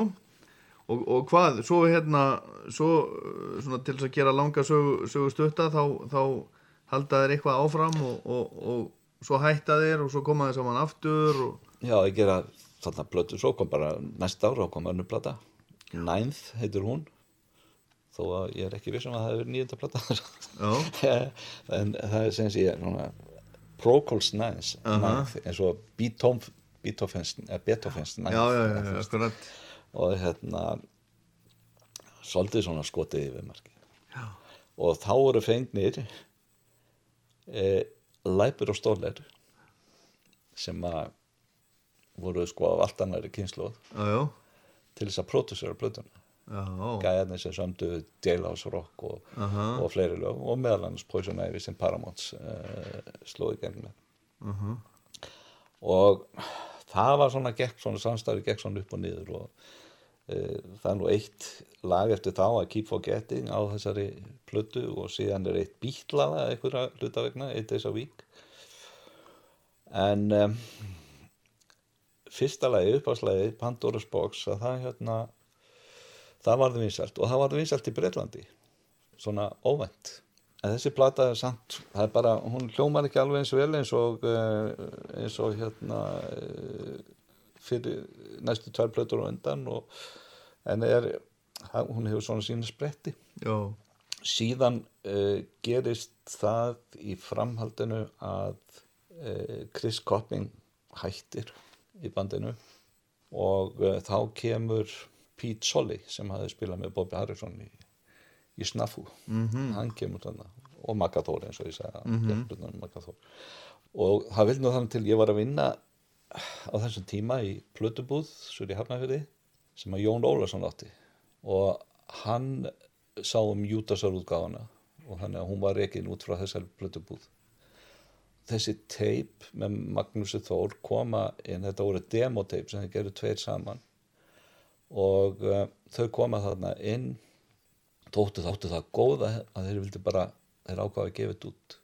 Og, og hvað, svo hérna svo uh, svona til þess að gera langa sögu, sögu stutta þá, þá halda þeir eitthvað áfram og, og, og svo hætta þeir og svo koma þeir saman aftur og Já, ég gera þarna plötu, svo kom bara næsta ára og kom önnur plata. Ninth heitir hún þó að ég er ekki vissum að það hefur nýjönda plata já, en það er sem sé Procols. Ninth eins og Beethoven Beethoven's, Beethoven's Ninth já, já, já, já, akkurat. Og hérna svolítið svona skotið yfir marki Já. og þá voru fengnir e, Læpur og Stóler sem að voru sko af allt annari kynslu til þess að pródusera blöðuna gæðarnir sem sömdu Jailhouse Rock og, Aha. og fleiri lög og meðal annars Poison Ivy sem Paramounts uh, slóði gegn með Aha. og það var svona gekk svona samstarfi gekk svona upp og niður og uh, það er nú eitt lag eftir þá að Keep Forgetting á þessari plötu og síðan er eitt bítlaða einhverja hlutavegna, eitt þess að vík en um, fyrsta lagi, uppáðslagi Pandora's Box að það hérna það varði vinsælt og það varði vinsælt í Breitlandi svona óvænt. En þessi plata er samt það er bara, hún hljómar ekki alveg eins vel eins og uh, eins og hérna uh, fyrir næstu tvær plötur og undan og, en er hún hefur svona sína spretti. Já, síðan uh, gerist það í framhaldinu að uh, Chris Copping hættir í bandinu og uh, þá kemur Pete Solly sem hafði spilað með Bobby Harrison í, í Snafu. -hmm. hann kemur þarna og Magathor eins og ég sagði mm -hmm. Og það vil nú þannig til ég var að vinna á þessum tíma í Plötubúð svo í Hafnafyrði sem að Jón Ólason átti. Og hann sá um Júdasar útgáfana og þannig að hún var rekin út frá þessari plötubúð. Þessi teip með Magnúsi Þór koma inn, þetta voru demoteip sem þeir gerðu tveir saman og uh, þau koma þarna inn. Þóttu þáttu það góða að þeir vildi bara, þeir ákvaði að gefa þetta út.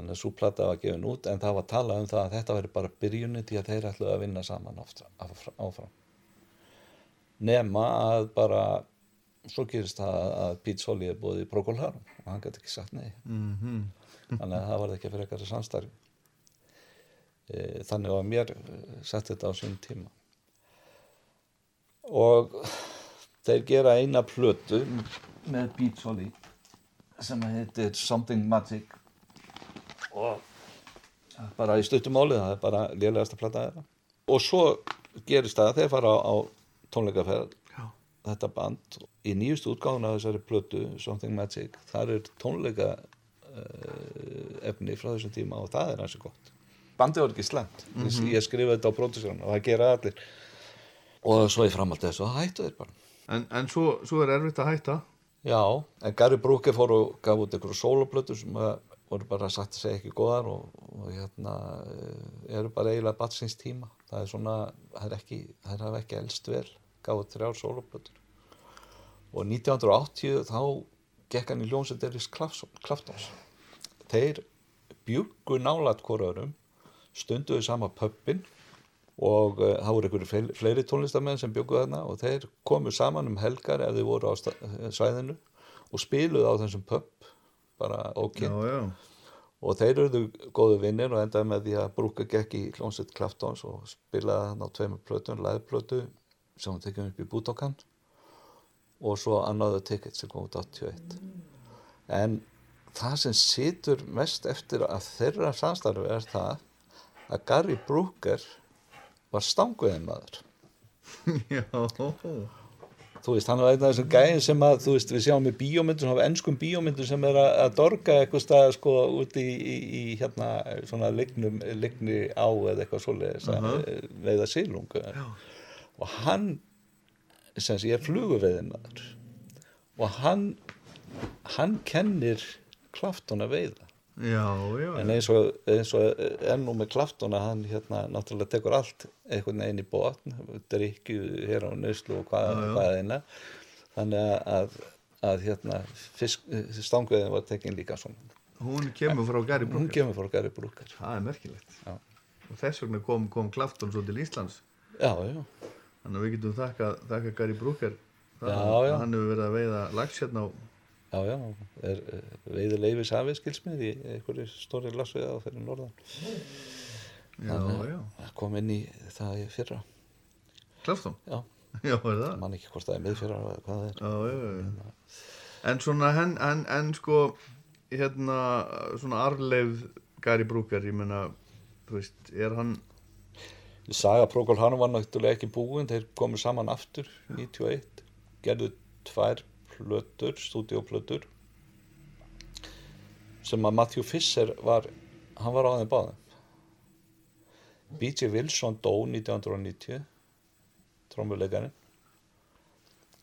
Þannig að svo plata var gefin út en það var talað um það að þetta veri bara byrjunin til að þeir ætluði að vinna saman áfram, áfram. nema að bara svo gerist það að Pete Solly er búið í Procol Harum og hann gæti ekki sagt nei. Mhm. þannig að það var ekki fyrir eitthvað samstarfi þannig að mér eh, sett þetta á sín tíma og þeir gera eina plötu með Solly sem heitir Something Magic. Og bara í stuttumáli það er bara lélegasta plata þeirra. Og svo gerist það að þeir fara á, á tónleikaferð þetta band í nýjustu útgáðun af þessari plötu Something Magic þar er tónleika uh, efni frá þessum tíma og það er hansi gott. Bandið var ekki slemt ég, ég skrifaði þetta á pródusjón og það gera allir og svo í framhald þessu það hættu þeir bara. En, en svo, svo er erfitt að hætta. já, en Gary Brooke fór og gaf út einhverju soloplötu sem að voru bara sagt að segja ekki góðar og, og hérna eh, eru bara eiginlega batsins tíma. Það er svona, það er ekki það er ekki elst vel, gaf út þrjár soloplötur og 1980 þá gekk hann í hljómsveit Eris Klaftons þeir bjuggu nálat hvoraðurum stunduðu sama pöppin og uh, það voru einhverju fleiri, tónlistamenn sem bjuggu þarna og þeir komu saman um helgar ef þeir voru á sta- eh, og spiluðu á þessum pöpp bara já. og þeir eruðu góðu vinnir og endaði með því að Brúka gekk í hljómsveit Klaftons og spilaði hann á tveimur plötum, liveplötu sem hann tekið upp í Bútókan og svo Another Ticket sem kom út 81 en það sem situr mest eftir að þeirra samstarfi er það að Gary Brooker var stanguðin maður Já. þú veist, hann var einn af þessum gæðin sem að, þú veist, við sjáum í bíómyndum, svona ennskum bíómyndum sem er að, að dorga eitthvað stað, sko, út í, í, í hérna, svona lignum, ligni á eða eitthvað svoleiðis uh veiða silungu. Og hann, sem sé, er fluguveiðin maður. Og hann, hann kennir klaftun að veiða. Já, já. En eins og, eins og ennú með klaftuna, hann hérna náttúrulega tekur allt einhvern veginn í botn, drikju hér á nöyslu og hvað, hvað eina. Þannig að, að, hérna, fisk, stanguðin var tekin líka svona. Hún kemur frá Gary Hún Brooker. kemur fór Gary Brooker. Það er merkilegt. Já. Og þess vegna kom, kom Clapton svo til Íslands. Já, já, Þannig að við getum þakka, þakka Gary Brooker. Það, Já, að já. Hann hefur verið að veiða lags hérna á... já, já, er veiði leifis hafið skilsmið í einhverju stóri lasviða á fyrir norðan. Já, já. Það kom inn í það í fyrra. Clapton? Já, Já, er það? man ekki hvort það er miðfyrra eða hvað það er. Já, já, já. En svona, en, en, en sko, hérna, svona arleif Gary Brooker, ég meina, þú veist, er hann... Saga Procol Harum var náttúrulega ekki búin, þeir komu saman aftur 91, gerðu tvær plötur, stúdíóplötur sem að Matthew Fisher var, hann var á þeim báðum. B.J. Wilson dó 1990, trommuleikarinn.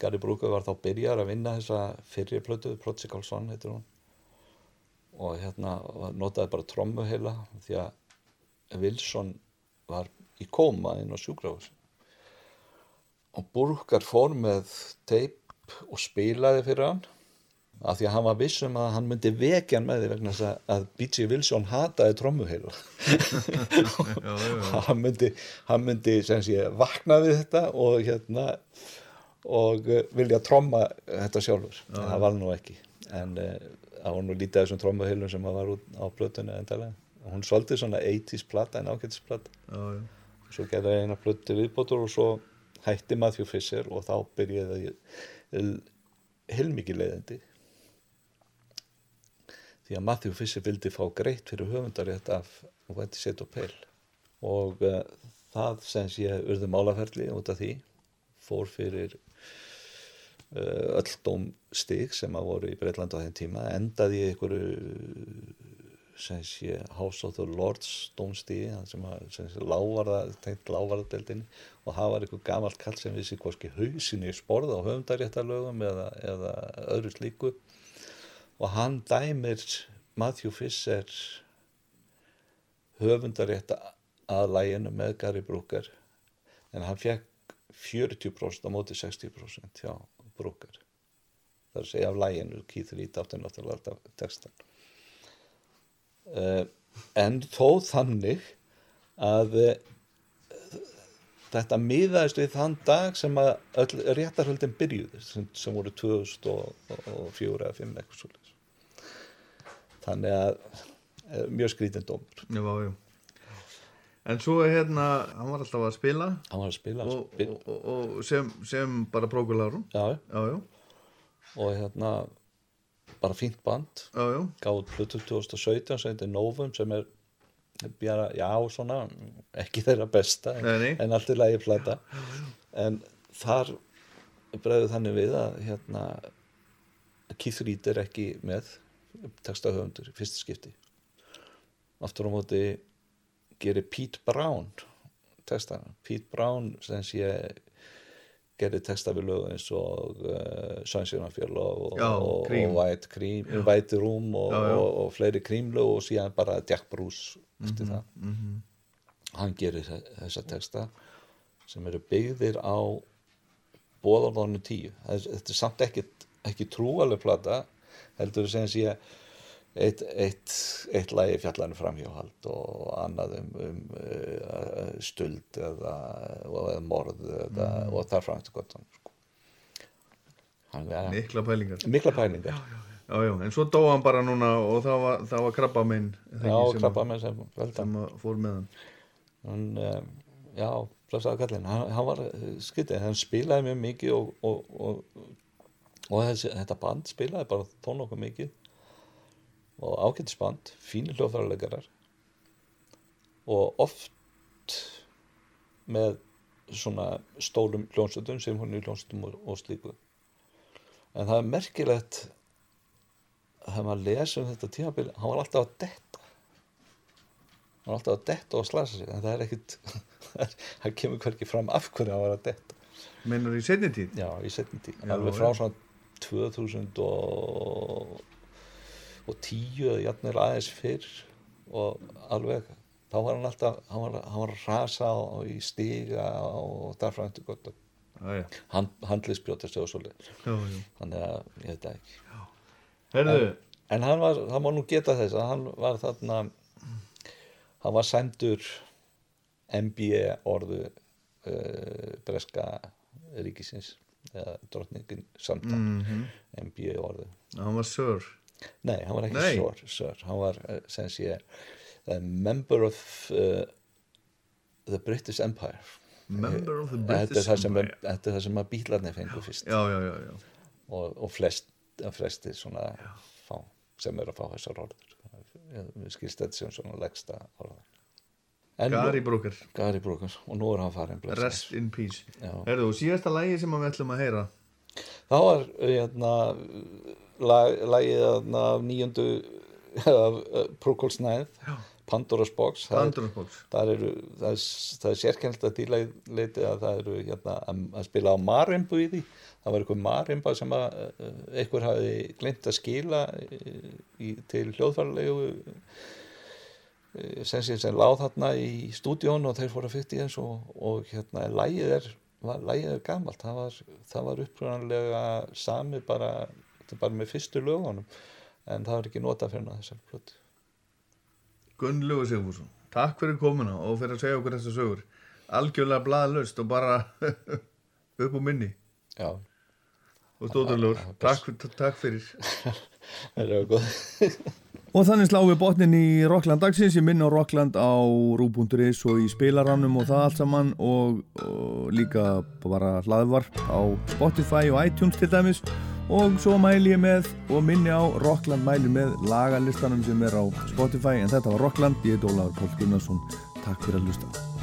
Gary Brooker var þá byrjar að vinna þessa fyrri plötu, Prodigal Son heitir hún. Og hérna notaði bara trommu heila því að Wilson var í kóma inn á sjúkrahúsi og Burkar fór með teip og spilaði fyrir hann af því að hann var viss um að hann myndi vekja hann með því vegna þess að- B.J. Wilson hataði trommuheila Já, já, já. hann myndi, hann myndi sé, vakna við þetta og hérna og uh, vilja tromma þetta sjálfur en það var nú ekki en það var nú lítið af þessum trommuheilum sem var út á plötunni endalega hún svolítið svona 80s plata en Já, já. svo gerði ég eina plötu viðbótur og svo hætti Matthew Fisher og þá byrjaði ég heilmikið leiðindi. Því að Matthew Fisher vildi fá greitt fyrir höfundarétt af Wendy Set og Pale og uh, það sem sé urðu málaferli út af því fór fyrir uh, öll dómstig sem að voru í Breitland á þeim tíma endaði í einhverju sem sé House of the Lords hann sem, sem sé lávarða, tengt lávarðadeldinni og það var einhver gamalt kall sem vissi hvorki hausinni sporða á höfundaréttarlögum eða, eða öðru slíku. Og hann dæmir Matthew Fisher höfundarétt að læginu með Gary Brooker en hann fekk 40% á móti 60% hjá Brooker. Er að segja af læginu Keith Reed átti náttúrulega textan en þó þannig að uh, þetta miðaðist við þann dag sem að öll réttarhöldin byrjuði sem, sem voru 2004 eða 5 eitthvað svo þannig að eh, mjög skrítin dómur. Já, já. En svo er hérna, hann var alltaf að spila. Hann var að spila og, spil, og, og, sem, sem bara prókularum. já, Já, já, og hérna bara fínt band já, já. gáð Pluto 2017 sem heitir Novum sem er bjara, já svona ekki þeirra besta en, Nei, nei. en allt er lagi plata en þar bregður þannig við að hérna Keith Reed er ekki með textahöfundur fyrsta skipti aftur á móti gerir Pete Brown textana, Pete Brown sem sé gerir texta við lög eins og uh, Sunshine og, Já, og, Cream. og White, Cream, White Room og, Já, já. og, og fleiri Cream-lög og síðan bara Jack Bruce eftir það hann gerir þe- þessa texta sem eru byggðir á bóðalónu tíu þetta er samt ekki, ekki trúaleg plata heldur sem sé eitt, eitt, eitt lagi fjallarinn framhjóhald og annað um, um uh, stuld eða, eða morð eða, og það framstu gott sko. Mikla pælingar. mikla pælingar. Já, já, en svo dó hann bara núna og það var, var krabba minn já, krabba með sem sem fór með hann. hann, um, já, blessaði kallinn hann, hann var skyttið, hann spilaði mjög mikið og, og, og, og þessi, þetta band spilaði bara þó nokkuð mikið og ágættisband, fínir hljóðfæralegarar og oft með svona stórum hljónsöldum í hljónsöldum og, og slíku. En það er merkilegt þegar maður lesa um þetta tímabil hann var alltaf að detta. Hann var alltaf að detta og slasa sig en það er ekkit það kemur hverki fram af hverju hann var að detta. Meinar í setni tíð? já, í setni tíð, alveg frá svona 2000 og og tíu eða jafnir aðeins fyrr og alveg þá var hann alltaf, hann var, hann var rasa á, í stiga og þarfræntu gott hand, handlisbrjótast og svo leið Já, já. þannig að ég veit það ekki. Herðu, en hann var, það má nú geta þess að hann var þarna hann var sendur MBA orðu uh, breska ríkisins eða drottningin samtang Mhm. MBA orðu. Hann var sör. Nei, hann var ekki sör, sör hann var uh, sem sé a member of uh, the British Empire Member of the þetta er British það sem, Empire. þetta er það sem að bílarnir fengu fyrst Já, já, já, já. og, og flest, flestir svona fá, sem eru að fá þessar orður við skilst þetta sem svona leggsta orður Gary Brooker, Gary Brooker og nú er hann farin. Rest in Peace. Já. Herðu, og síðasta lægi sem við ætlum að heyra. þá var hérna, lag, lagið af nýjöndu af Procols Ninth Pandora's Box. Það er- Pandora Box. það, er, það er sérkennilegt að dýrleiti að það eru hérna, að, spila á marimbu í því. Það var einhver marimba sem að uh, einhver hafi glemt að skila uh, í, til hljóðfærlegu uh, sem sé sem láð þarna í stúdíón og þeir fóru að fytti þess og, og hérna lægið er, var, lægið er gamalt. Það var, var upprænanlega sami bara, þetta er bara með fyrstu lögunum en það var ekki notað fyrir þessar plötu. Gunnlaugur Sigfússon, takk fyrir komuna og fyrir að segja okkur þessar sögur. Algjörlega blaðlaust og bara upp á minni. já, Og já, takk, takk fyrir. það er góð Og þannig slá við botnin í Rockland dagsins, ég minn á Rockland á Rú.is og í spilarannum og það allt saman og, og líka bara hlaðvarp á Spotify og iTunes til dæmis og svo mæli ég með og minni á Rockland mæli með lagalistanum sem er á Spotify en þetta var Rockland, ég er Dólaður Pól Gunnarsson, takk fyrir að hlusta.